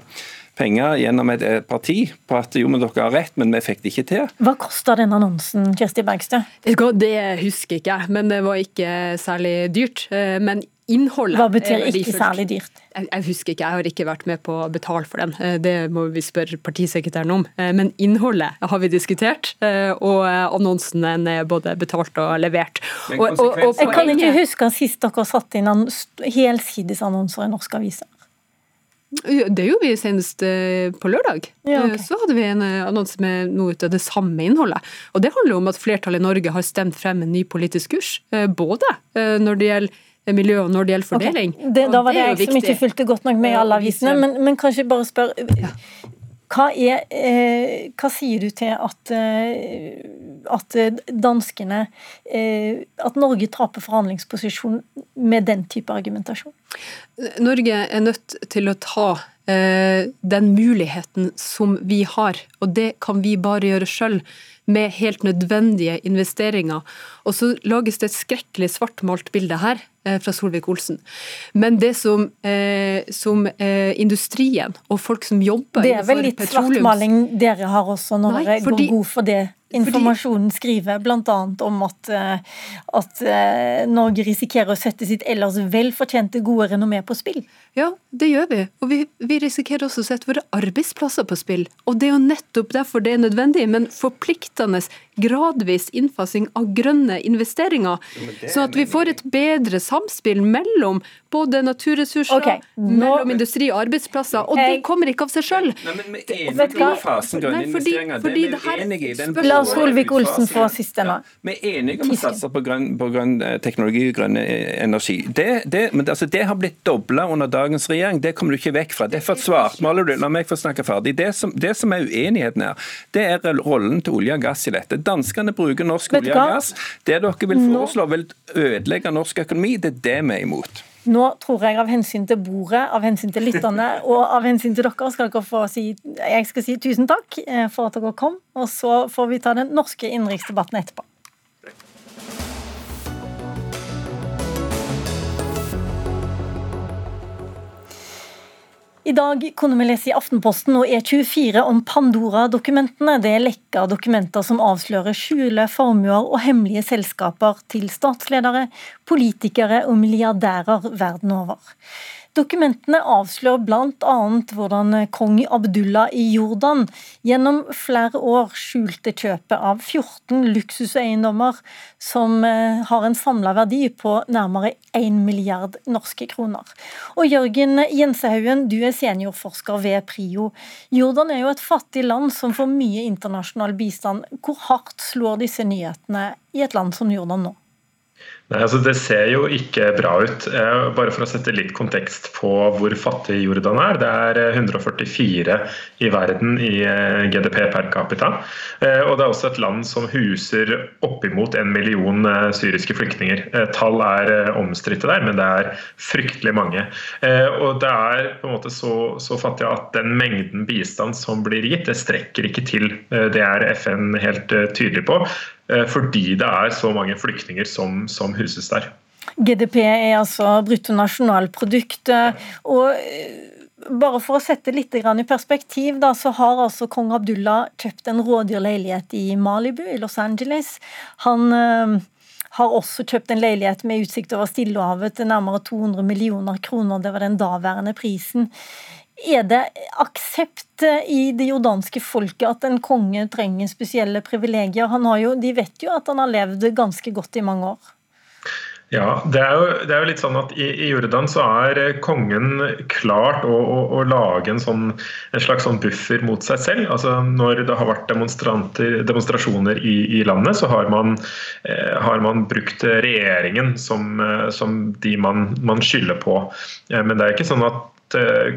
penger gjennom et parti på at jo, men dere har rett, men vi fikk det ikke til. Hva kosta den annonsen, Kirsti Bergstø? Det husker ikke jeg, men det var ikke særlig dyrt. Eh, Men innholdet Hva betyr ikke særlig dyrt? Jeg, jeg husker ikke, jeg har ikke vært med på å betale for den. Eh, Det må vi spørre partisekretæren om. Eh, Men innholdet har vi diskutert, og annonsen er både betalt og levert. Og, og, og Jeg kan ikke huske sist dere satte inn helsidesannonser i norske aviser. Det gjorde vi senest eh, på lørdag. Ja, ok. Eh, Så hadde vi en eh, annonse med noe av det samme innholdet. Og det handler om at flertallet i Norge har stemt frem en ny politisk kurs. Både når det gjelder miljø og når det gjelder fordeling. Okay. Det, da var det det jeg som ikke fulgte godt nok med i alle avisene, men, men kanskje bare spør hva, er, eh, hva sier du til at, at danskene eh, At Norge taper forhandlingsposisjon med den type argumentasjon? Norge er nødt til å ta eh, den muligheten som vi har, og det kan vi bare gjøre sjøl. Med helt nødvendige investeringer. Og så lages det et skrekkelig svartmalt bilde her eh, fra Solvik-Olsen. Men det som, eh, som eh, industrien og folk som jobber Det er vel litt petroleums- svartmaling dere har også, når Nei, dere fordi- går god for det informasjonen skriver, bl.a. om at, eh, at eh, Norge risikerer å sette sitt ellers velfortjente gode renommé på spill. Ja, det gjør vi. Og vi, vi risikerer også å sette våre arbeidsplasser på spill. Og det er jo nettopp derfor det er nødvendig, men forpliktende gradvis innfasing av grønne investeringer. Sånn at vi får et bedre samspill mellom både naturressurser, okay, nå- mellom industri og arbeidsplasser. Og det kommer ikke av seg sjøl. Nei, men vi er enige om fasen grønne investeringer. det er vi i. Den La Solvik-Olsen få siste nå. Vi er enige om å satse på grønn, på grønn eh, teknologi og grønn eh, energi. Det, det, men altså, det har blitt dobla under dagens regjering. Det kommer du ikke vekk fra. Derfor svartmaler du. La meg få snakke ferdig. Det som, det som er uenigheten her, det er rollen til olje og gass i dette. Danskene bruker norsk olje og gass. Det dere vil foreslå, vil ødelegge norsk økonomi. Det er det vi er imot. Nå tror jeg av hensyn til bordet, av hensyn til lytterne og av hensyn til dere skal dere få si Jeg skal si tusen takk eh, for at dere kom, og så får vi ta den norske innenriksdebatten etterpå. I dag kunne vi lese i Aftenposten og E24 om Pandora-dokumentene. Det er lekka dokumenter som avslører skjule formuer og hemmelige selskaper til statsledere, politikere og milliardærer verden over. Dokumentene avslører bl.a. hvordan kong Abdullah i Jordan gjennom flere år skjulte kjøpet av 14 luksuseiendommer som eh, har en samla verdi på nærmere 1 milliard norske kroner. Og Jørgen Jensehaugen, du er seniorforsker ved PRIO. Jordan er jo et fattig land som får mye internasjonal bistand. Hvor hardt slår disse nyhetene i et land som Jordan nå? Nei, altså Det ser jo ikke bra ut. Eh, bare for å sette litt kontekst på hvor fattig Jordan er. Det er 144 eh, i verden i eh, GDP per capita. Og det er også et land som huser oppimot en million syriske flyktninger. Tall er omstridte der, men det er fryktelig mange. Og det er på en måte så, så fattig at den mengden bistand som blir gitt, det strekker ikke til. Det er FN helt tydelig på. Fordi det er så mange flyktninger som, som huses der. GDP er altså bruttonasjonalprodukt. og eh, bare for å sette litt i perspektiv, da, så har altså kong Abdullah kjøpt en rådyrleilighet i Malibu i Los Angeles. Han øh, har også kjøpt en leilighet med utsikt over Stillehavet til nærmere 200 millioner kroner. Det var den daværende prisen. Er det aksept i det jordanske folket at en konge trenger spesielle privilegier? Jo, de vet jo at han har levd ganske godt i mange år. Ja, det er, jo, det er jo, litt sånn at i, i, Jordan så er kongen klart å, å, å lage en, sånn, en, slags sånn buffer mot seg selv. Altså Når det har vært demonstrasjoner i, i, landet, så har man, eh, har man brukt regjeringen som, eh, som de man, man skylder på. Eh, men det er ikke sånn at Eh,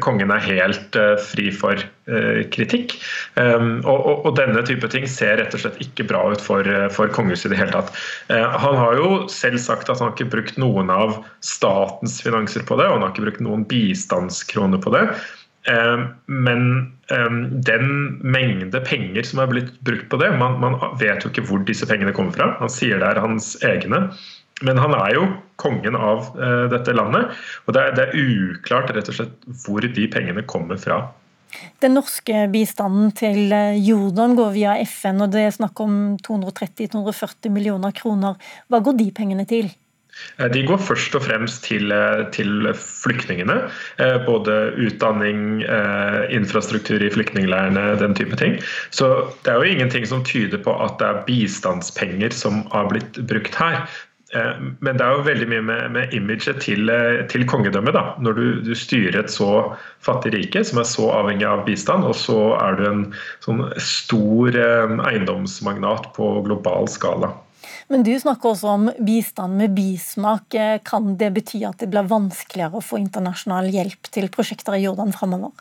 kongen er helt eh, fri for eh, kritikk. Um, og, denne type ting ser rett og slett ikke bra ut for, for kongehuset i det hele tatt. Han har jo selv sagt at han ikke har brukt noen av statens finanser på det, og han har ikke brukt noen bistandskroner på det. Men den mengde penger som er blitt brukt på det, man vet jo ikke hvor disse pengene kommer fra. Han sier det er hans egne. Men han er jo kongen av uh, dette landet, og det er, det er, uklart rett og slett hvor de pengene kommer fra. Den norske bistanden til eh, Jordan går via FN, og det er snakk om 230-240 millioner kroner. Hva går de pengene til? Eh, de går først og fremst til, til flyktningene. Både utdanning, infrastruktur i flyktningleirene, den type ting. Så det er jo ingenting som tyder på at det er bistandspenger som har blitt brukt her. Eh, men det er jo veldig mye med, med imaget til, eh, til kongedømmet. da, Når du, du, styrer et så fattig rike som er så avhengig av bistand, og så er du en sånn stor eh, eiendomsmagnat på global skala. Men du snakker også om bistand med bismak. Kan det bety at det blir vanskeligere å få internasjonal hjelp til prosjekter i Jordan framover?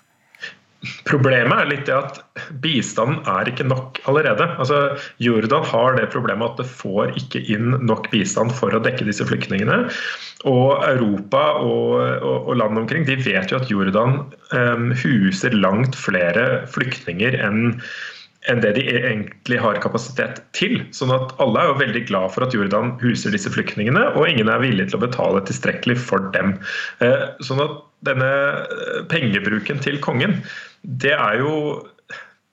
Problemet er litt det at bistanden er ikke nok allerede. Altså, Jordan har det problemet at det får ikke inn nok bistand for å dekke disse flyktningene. Og Europa og, og, og landet omkring de vet jo at Jordan um, huser langt flere flyktninger enn enn det de egentlig har kapasitet til. Sånn at Alle er jo veldig glad for at Jordan huser disse flyktningene, og ingen er villig til å betale tilstrekkelig for dem. Eh, sånn at denne eh, pengebruken til kongen det er jo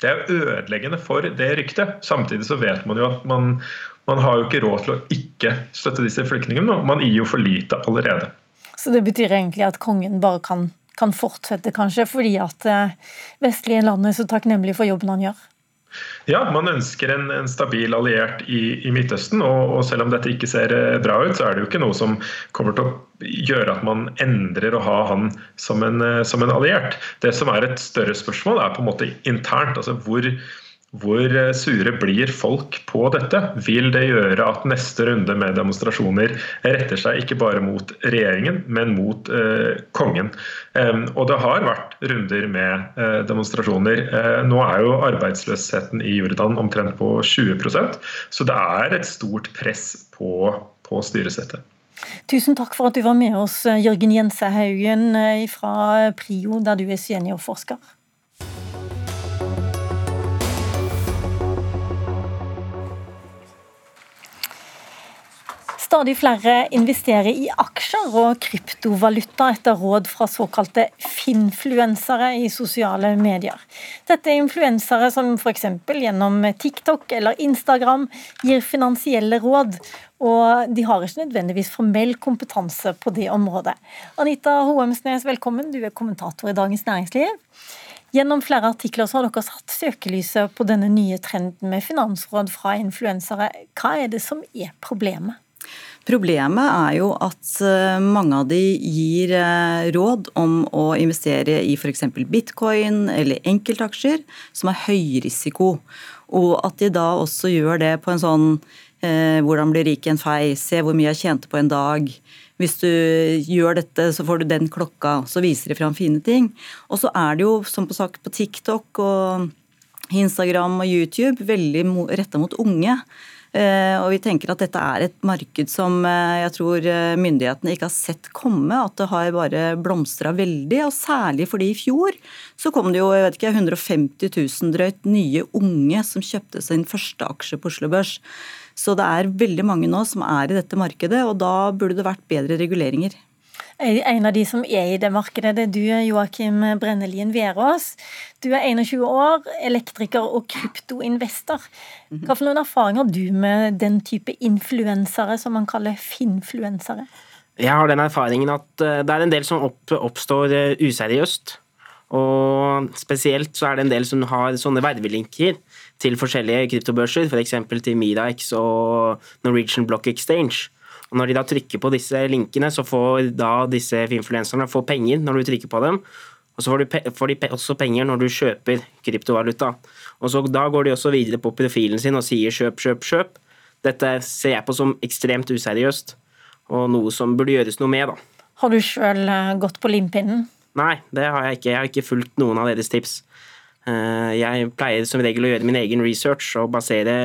det er ødeleggende for det ryktet. Samtidig så vet man jo at man, man har jo ikke råd til å ikke støtte disse flyktningene. Man gir jo for lite allerede. Så det betyr egentlig at kongen bare kan, kan fortsette, kanskje, fordi at eh, vestlige land er så takknemlige for jobben han gjør? Ja, man ønsker en, en stabil alliert i, i Midtøsten. Og, og, selv om dette ikke ser eh, bra ut, så er det jo ikke noe som kommer til å gjøre at man endrer å ha han som en, eh, som en alliert. Det som er et større spørsmål, er på en måte internt. altså hvor hvor eh, sure blir folk på dette? Vil det gjøre at neste runde med demonstrasjoner retter seg ikke bare mot regjeringen, men mot eh, kongen? Eh, og det har vært runder med eh, demonstrasjoner. Eh, nå er jo arbeidsløsheten i Jordan omtrent på 20% så det er et stort press på, på styresettet. Tusen takk for at du var med oss, Jørgen Jensehaugen Haugen fra PRIO, der du er seniorforsker. Stadig flere investerer i aksjer og kryptovaluta etter råd fra såkalte finfluensere i sosiale medier. Dette er influensere som f.eks. gjennom TikTok eller Instagram gir finansielle råd, og de har ikke nødvendigvis formell kompetanse på det området. Anita Hoemsnes, velkommen. Du er kommentator i Dagens Næringsliv. Gjennom flere artikler har dere satt søkelyset på denne nye trenden med finansråd fra influensere. Hva er det som er problemet? Problemet er jo at eh, mange av de gir eh, råd om å investere i f.eks. bitcoin eller enkeltaksjer som er høyrisiko. Og at de da også gjør det på en sånn eh, hvordan bli rik en fei, se hvor mye jeg tjente på en dag, hvis du gjør dette, så får du den klokka. Så viser de fram fine ting. Og så er det jo, som på sagt, på TikTok og Instagram og YouTube veldig retta mot unge. Eh, og vi tenker at dette er et marked som eh, jeg tror eh, myndighetene ikke har sett komme. At det har bare blomstra veldig. Og særlig fordi i fjor så kom det jo jeg vet ikke, 150 000 drøyt nye unge som kjøpte sin første aksje på Oslo Børs. Så det er veldig mange nå som er i dette markedet, og da burde det vært bedre reguleringer. En av de som er i det markedet, det er du, Joakim Brennelien Verås. Du er 21 år, elektriker og kryptoinvestor. Mhm. Hva for noen erfaringer har du med den type influensere som man kaller finfluensere? Jeg har den erfaringen at eh, det er en del som oppstår eh, useriøst. Og spesielt så er det en del som har sånne vervelinker til forskjellige kryptobørser, f.eks. til Mirax og Norwegian Block Exchange. Og Når de da trykker på disse linkene, så får da disse influenserne penger når du trykker på dem. Og så får, du, får, de også penger når du kjøper kryptovaluta. Og så Da går de også videre på profilen sin og sier kjøp, kjøp, kjøp. Dette ser jeg på som ekstremt useriøst, og noe som burde gjøres noe med. da. Har du sjøl eh, gått på limpinnen? Nei, det har jeg ikke. Jeg har ikke fulgt noen av deres tips. Eh, jeg pleier som regel å gjøre min egen research og basere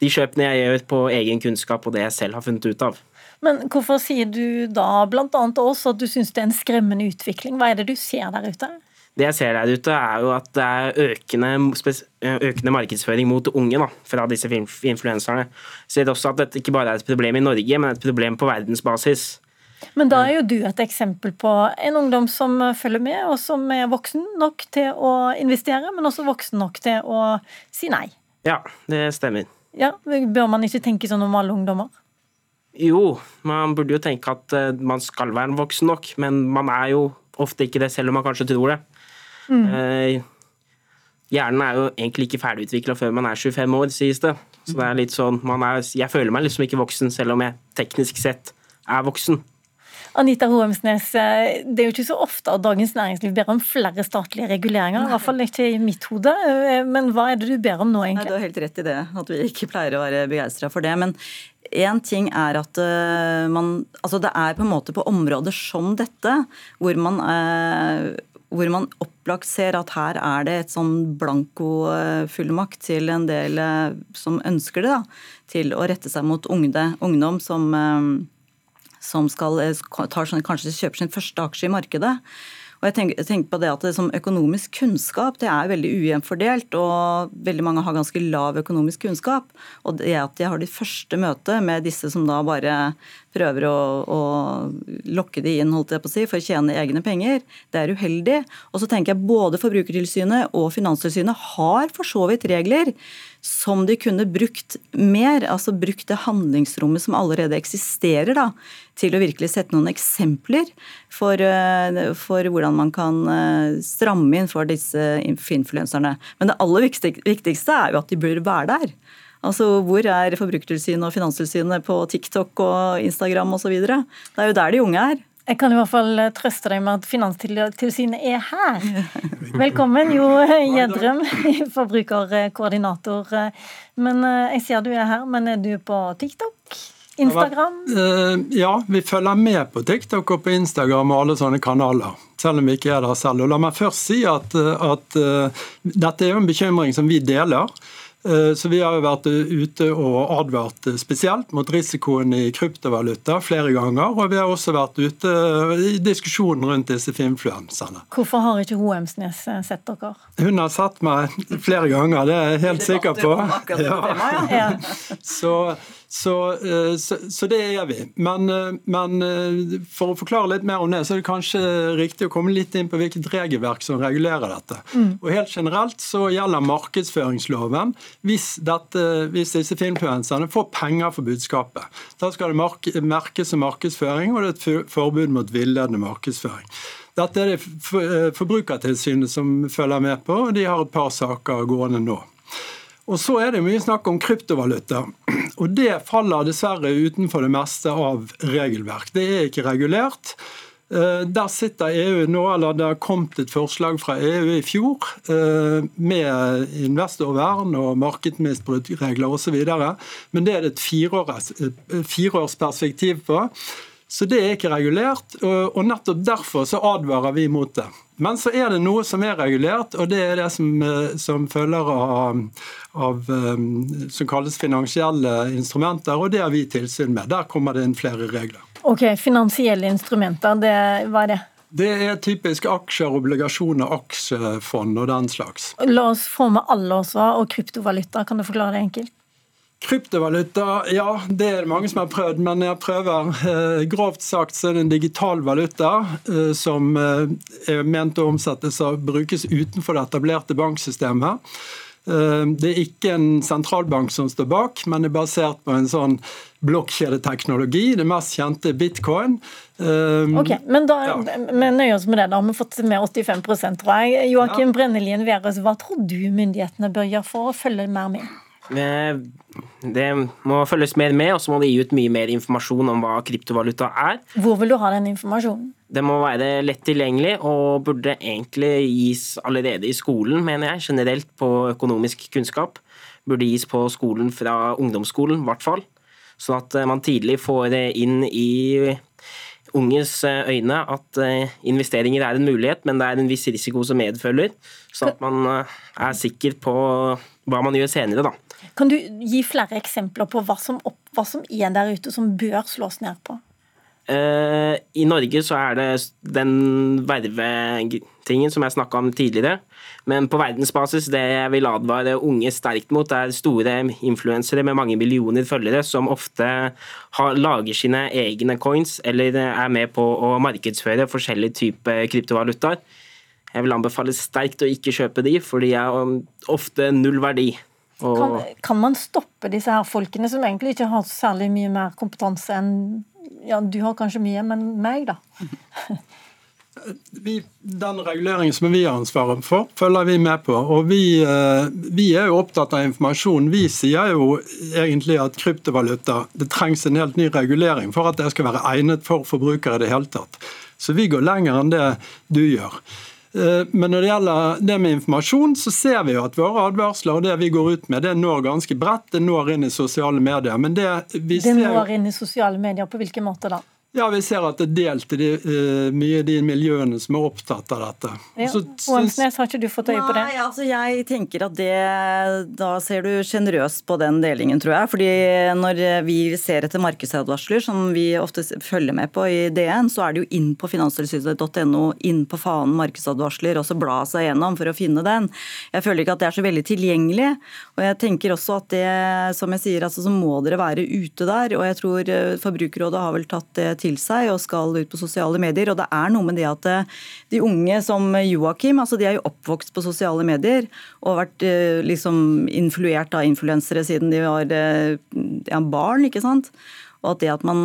de kjøpene jeg gjør på egen kunnskap og det jeg selv har funnet ut av. Men hvorfor sier du da bl.a. også at du syns det er en skremmende utvikling? Hva er det du ser der ute? Det jeg ser der ute, er jo at det er økende, økende markedsføring mot unge da, fra disse influenserne. Jeg ser også at dette ikke bare er et problem i Norge, men et problem på verdensbasis. Men da er jo du et eksempel på en ungdom som følger med, og som er voksen nok til å investere, men også voksen nok til å si nei. Ja, det stemmer. Ja, Bør man ikke tenke sånn om alle ungdommer? Jo, man burde jo tenke at eh, man skal være voksen nok, men man er jo ofte ikke det, selv om man kanskje tror det. Mm. Eh, hjernen er jo egentlig ikke ferdigutvikla før man er 25 år, sies det. Så det er litt sånn, er, Jeg føler meg liksom ikke voksen, selv om jeg teknisk sett er voksen. Anita Hoemsnes, eh, det er jo ikke så ofte at Dagens Næringsliv ber om flere statlige reguleringer. I hvert fall ikke i mitt hode. Men hva er det du ber om nå, egentlig? Nei, du har helt rett i det, at vi ikke pleier å være begeistra for det. Men én ting er at eh, man Altså det er på en måte på områder som dette, hvor man hvor man opplagt ser at her er det et sånn blankofullmakt til en del som ønsker det, da, til å rette seg mot ungde, ungdom som som skal, eh, tar, kanskje kjøper sin første aksje i markedet. Og jeg tenker, tenker, på det at det som Økonomisk kunnskap det er veldig ujevnt fordelt, og veldig mange har ganske lav økonomisk kunnskap. Og det at jeg har de første møte med disse som da bare prøver å, å lokke de inn holdt jeg på å si, for å tjene egne penger, det er uheldig. Og så tenker jeg både Forbrukertilsynet og Finanstilsynet har for så vidt regler som de kunne brukt mer, altså brukt det handlingsrommet som allerede eksisterer, da, til å virkelig sette noen eksempler for, eh, for hvordan man kan eh, stramme inn for disse influenserne. Men det aller viktigste er jo at de bør være der. Altså, Hvor er Forbrukertilsynet og Finanstilsynet på TikTok og Instagram osv.? Det er jo der de unge er. Jeg kan i hvert fall trøste deg med at Finanstilsynet er her. Velkommen, Jo Gjedrem, forbrukerkoordinator. Men eh, jeg ser du er her, men er du på TikTok? Instagram? Eh, ja, vi følger med på TikTok og på Instagram og alle sånne kanaler. Selv om vi ikke er der selv. Og La meg først si at, at uh, dette er jo en bekymring som vi deler. Eh, så Vi har jo vært ute og advart spesielt mot risikoen i kryptovaluta flere ganger. Og vi har også vært ute i diskusjonen rundt disse influenserne. Hvorfor har ikke Hoemsnes eh, sett dere? Hun har sett meg flere ganger, det er jeg helt sikker på. Ja. Så, Så, så, så det er vi. Men, men, for å forklare litt mer om det, så er det kanskje riktig å komme litt inn på hvilket regelverk som regulerer dette. Mm. Og Helt generelt så gjelder markedsføringsloven hvis, dette, hvis disse filmfluenserne får penger for budskapet. Da skal det merkes som markedsføring, og det er et forbud mot villedende markedsføring. Dette er det eh, Forbrukertilsynet som følger med på, og de har et par saker gående nå. Og Så er det mye snakk om kryptovaluta. og Det faller dessverre utenfor det meste av regelverk. Det er ikke regulert. Eh, der sitter EU nå, eller Det har kommet et forslag fra EU i fjor eh, med investorvern og markedsmisbruksregler osv. Men det er det et fireårsperspektiv på. Så det er ikke regulert, og nettopp derfor så advarer vi mot det. Men så er det noe som er regulert, og det er det som, eh, som følger av, av, eh, som kalles finansielle instrumenter, og det har vi tilsyn med. Der kommer det inn flere regler. Ok, Finansielle instrumenter, det, hva er det? Det er typisk aksjer, obligasjoner, aksjefond og den slags. La oss få med alle også, og kryptovaluta. Kan du forklare det enkelt? Kryptovaluta, ja, det er det mange som har prøvd, men jeg prøver. Eh, grovt sagt så er det en digital valuta eh, som eh, er ment å omsettes og brukes utenfor det etablerte banksystemet. Det er ikke en sentralbank som står bak, men det er basert på en sånn blokkjedeteknologi. Det mest kjente bitcoin. Ok, Men da ja. vi nøyer oss med det. Da har vi fått med 85 tror jeg. Joakim ja. Brennelien Veres, hva tror du myndighetene bør gjøre for å følge mer med? Det må følges mer med, og så må det gi ut mye mer informasjon om hva kryptovaluta er. Hvor vil du ha den informasjonen? Det må være lett tilgjengelig, og burde egentlig gis allerede i skolen, mener jeg. Generelt på økonomisk kunnskap. Burde gis på skolen fra ungdomsskolen, i hvert fall. Sånn at man tidlig får inn i unges øyne at investeringer er en mulighet, men det er en viss risiko som medfølger. Sånn at man er sikker på hva man gjør senere, da. Kan du gi flere eksempler på hva som, opp, hva som er der ute som bør slås ned på? Uh, I Norge så er det den vervetingen som jeg snakka om tidligere. Men på verdensbasis det jeg vil advare unge sterkt mot, er store influensere med mange millioner følgere som ofte har, lager sine egne coins eller er med på å markedsføre forskjellige typer kryptovalutaer. Jeg vil anbefale sterkt å ikke kjøpe de, for de er ofte null verdi. Kan, kan, man stoppe disse her folkene som egentlig ikke har særlig mye mer kompetanse enn ja, du har kanskje mye, men meg, da? vi, den reguleringen som vi har ansvaret for, følger vi med på. Og vi, eh, vi, er jo opptatt av informasjon. Vi sier jo egentlig at kryptovaluta det trengs en helt ny regulering for at det skal være egnet for forbrukere i det hele tatt. Så vi går lenger enn det du gjør. Eh, men når det gjelder det med informasjon, så ser vi jo at våre advarsler og det vi går ut med, det når ganske bredt. Det når inn i sosiale medier. Men det vi det når inn i sosiale medier, på hvilken måte da? Ja, vi ser at det er delt i de, uh, mye i de miljøene som er opptatt av dette. Ja. Så, Åmsnes, har ikke du fått øye på det? Nei, altså jeg tenker at det Da ser du sjenerøst på den delingen, tror jeg. Fordi når vi ser etter markedsadvarsler, som vi ofte følger med på i DN, så er det jo inn på finanstilsynet.no, inn på fanen markedsadvarsler, og så bla seg gjennom for å finne den. Jeg føler ikke at det er så veldig tilgjengelig. Og jeg tenker også at det, som jeg sier, altså så må dere være ute der. Og jeg tror eh, Forbrukerrådet har vel tatt det til seg og skal ut på sosiale medier. Og det er noe med det at eh, de unge som Joakim, altså de er jo oppvokst på sosiale medier og har vært eh, liksom influert av influensere siden de var eh, ja, barn, ikke sant. Og at det at man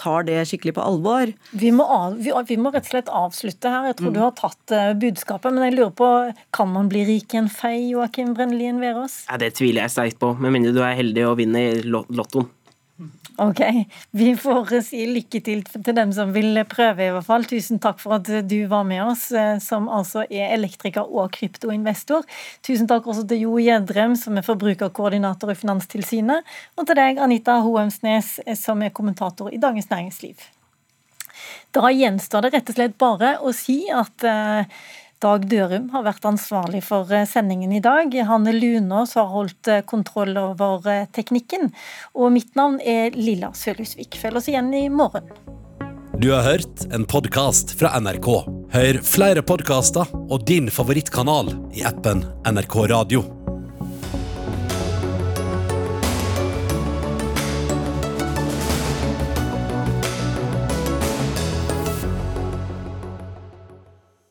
tar det skikkelig på alvor. Vi må, av, vi, vi må rett og slett avslutte her. Jeg tror mm. du har tatt budskapet. Men jeg lurer på, kan man bli rik i en fei, Joakim Brennelien Verås? Ja, det tviler jeg sterkt på, med mindre du er heldig og vinner lottoen. Ok, Vi får si lykke til til dem som vil prøve, i hvert fall. Tusen takk for at du var med oss, eh, som altså er elektriker og kryptoinvestor. Tusen takk også til Jo Gjedrem, som er forbrukerkoordinator i Finanstilsynet. Og til deg, Anita Hoemsnes, som er kommentator i Dagens Næringsliv. Da gjenstår det rett og slett bare å si at eh, Dag Dørum har vært ansvarlig for eh, sendingen i dag. Hanne Lunås har holdt eh, kontroll over eh, teknikken. Og mitt navn er Lilla Sølhusvik. Følg oss igjen i morgen. Du har hørt en podkast fra NRK. Hør flere podkaster og din favorittkanal i appen NRK Radio.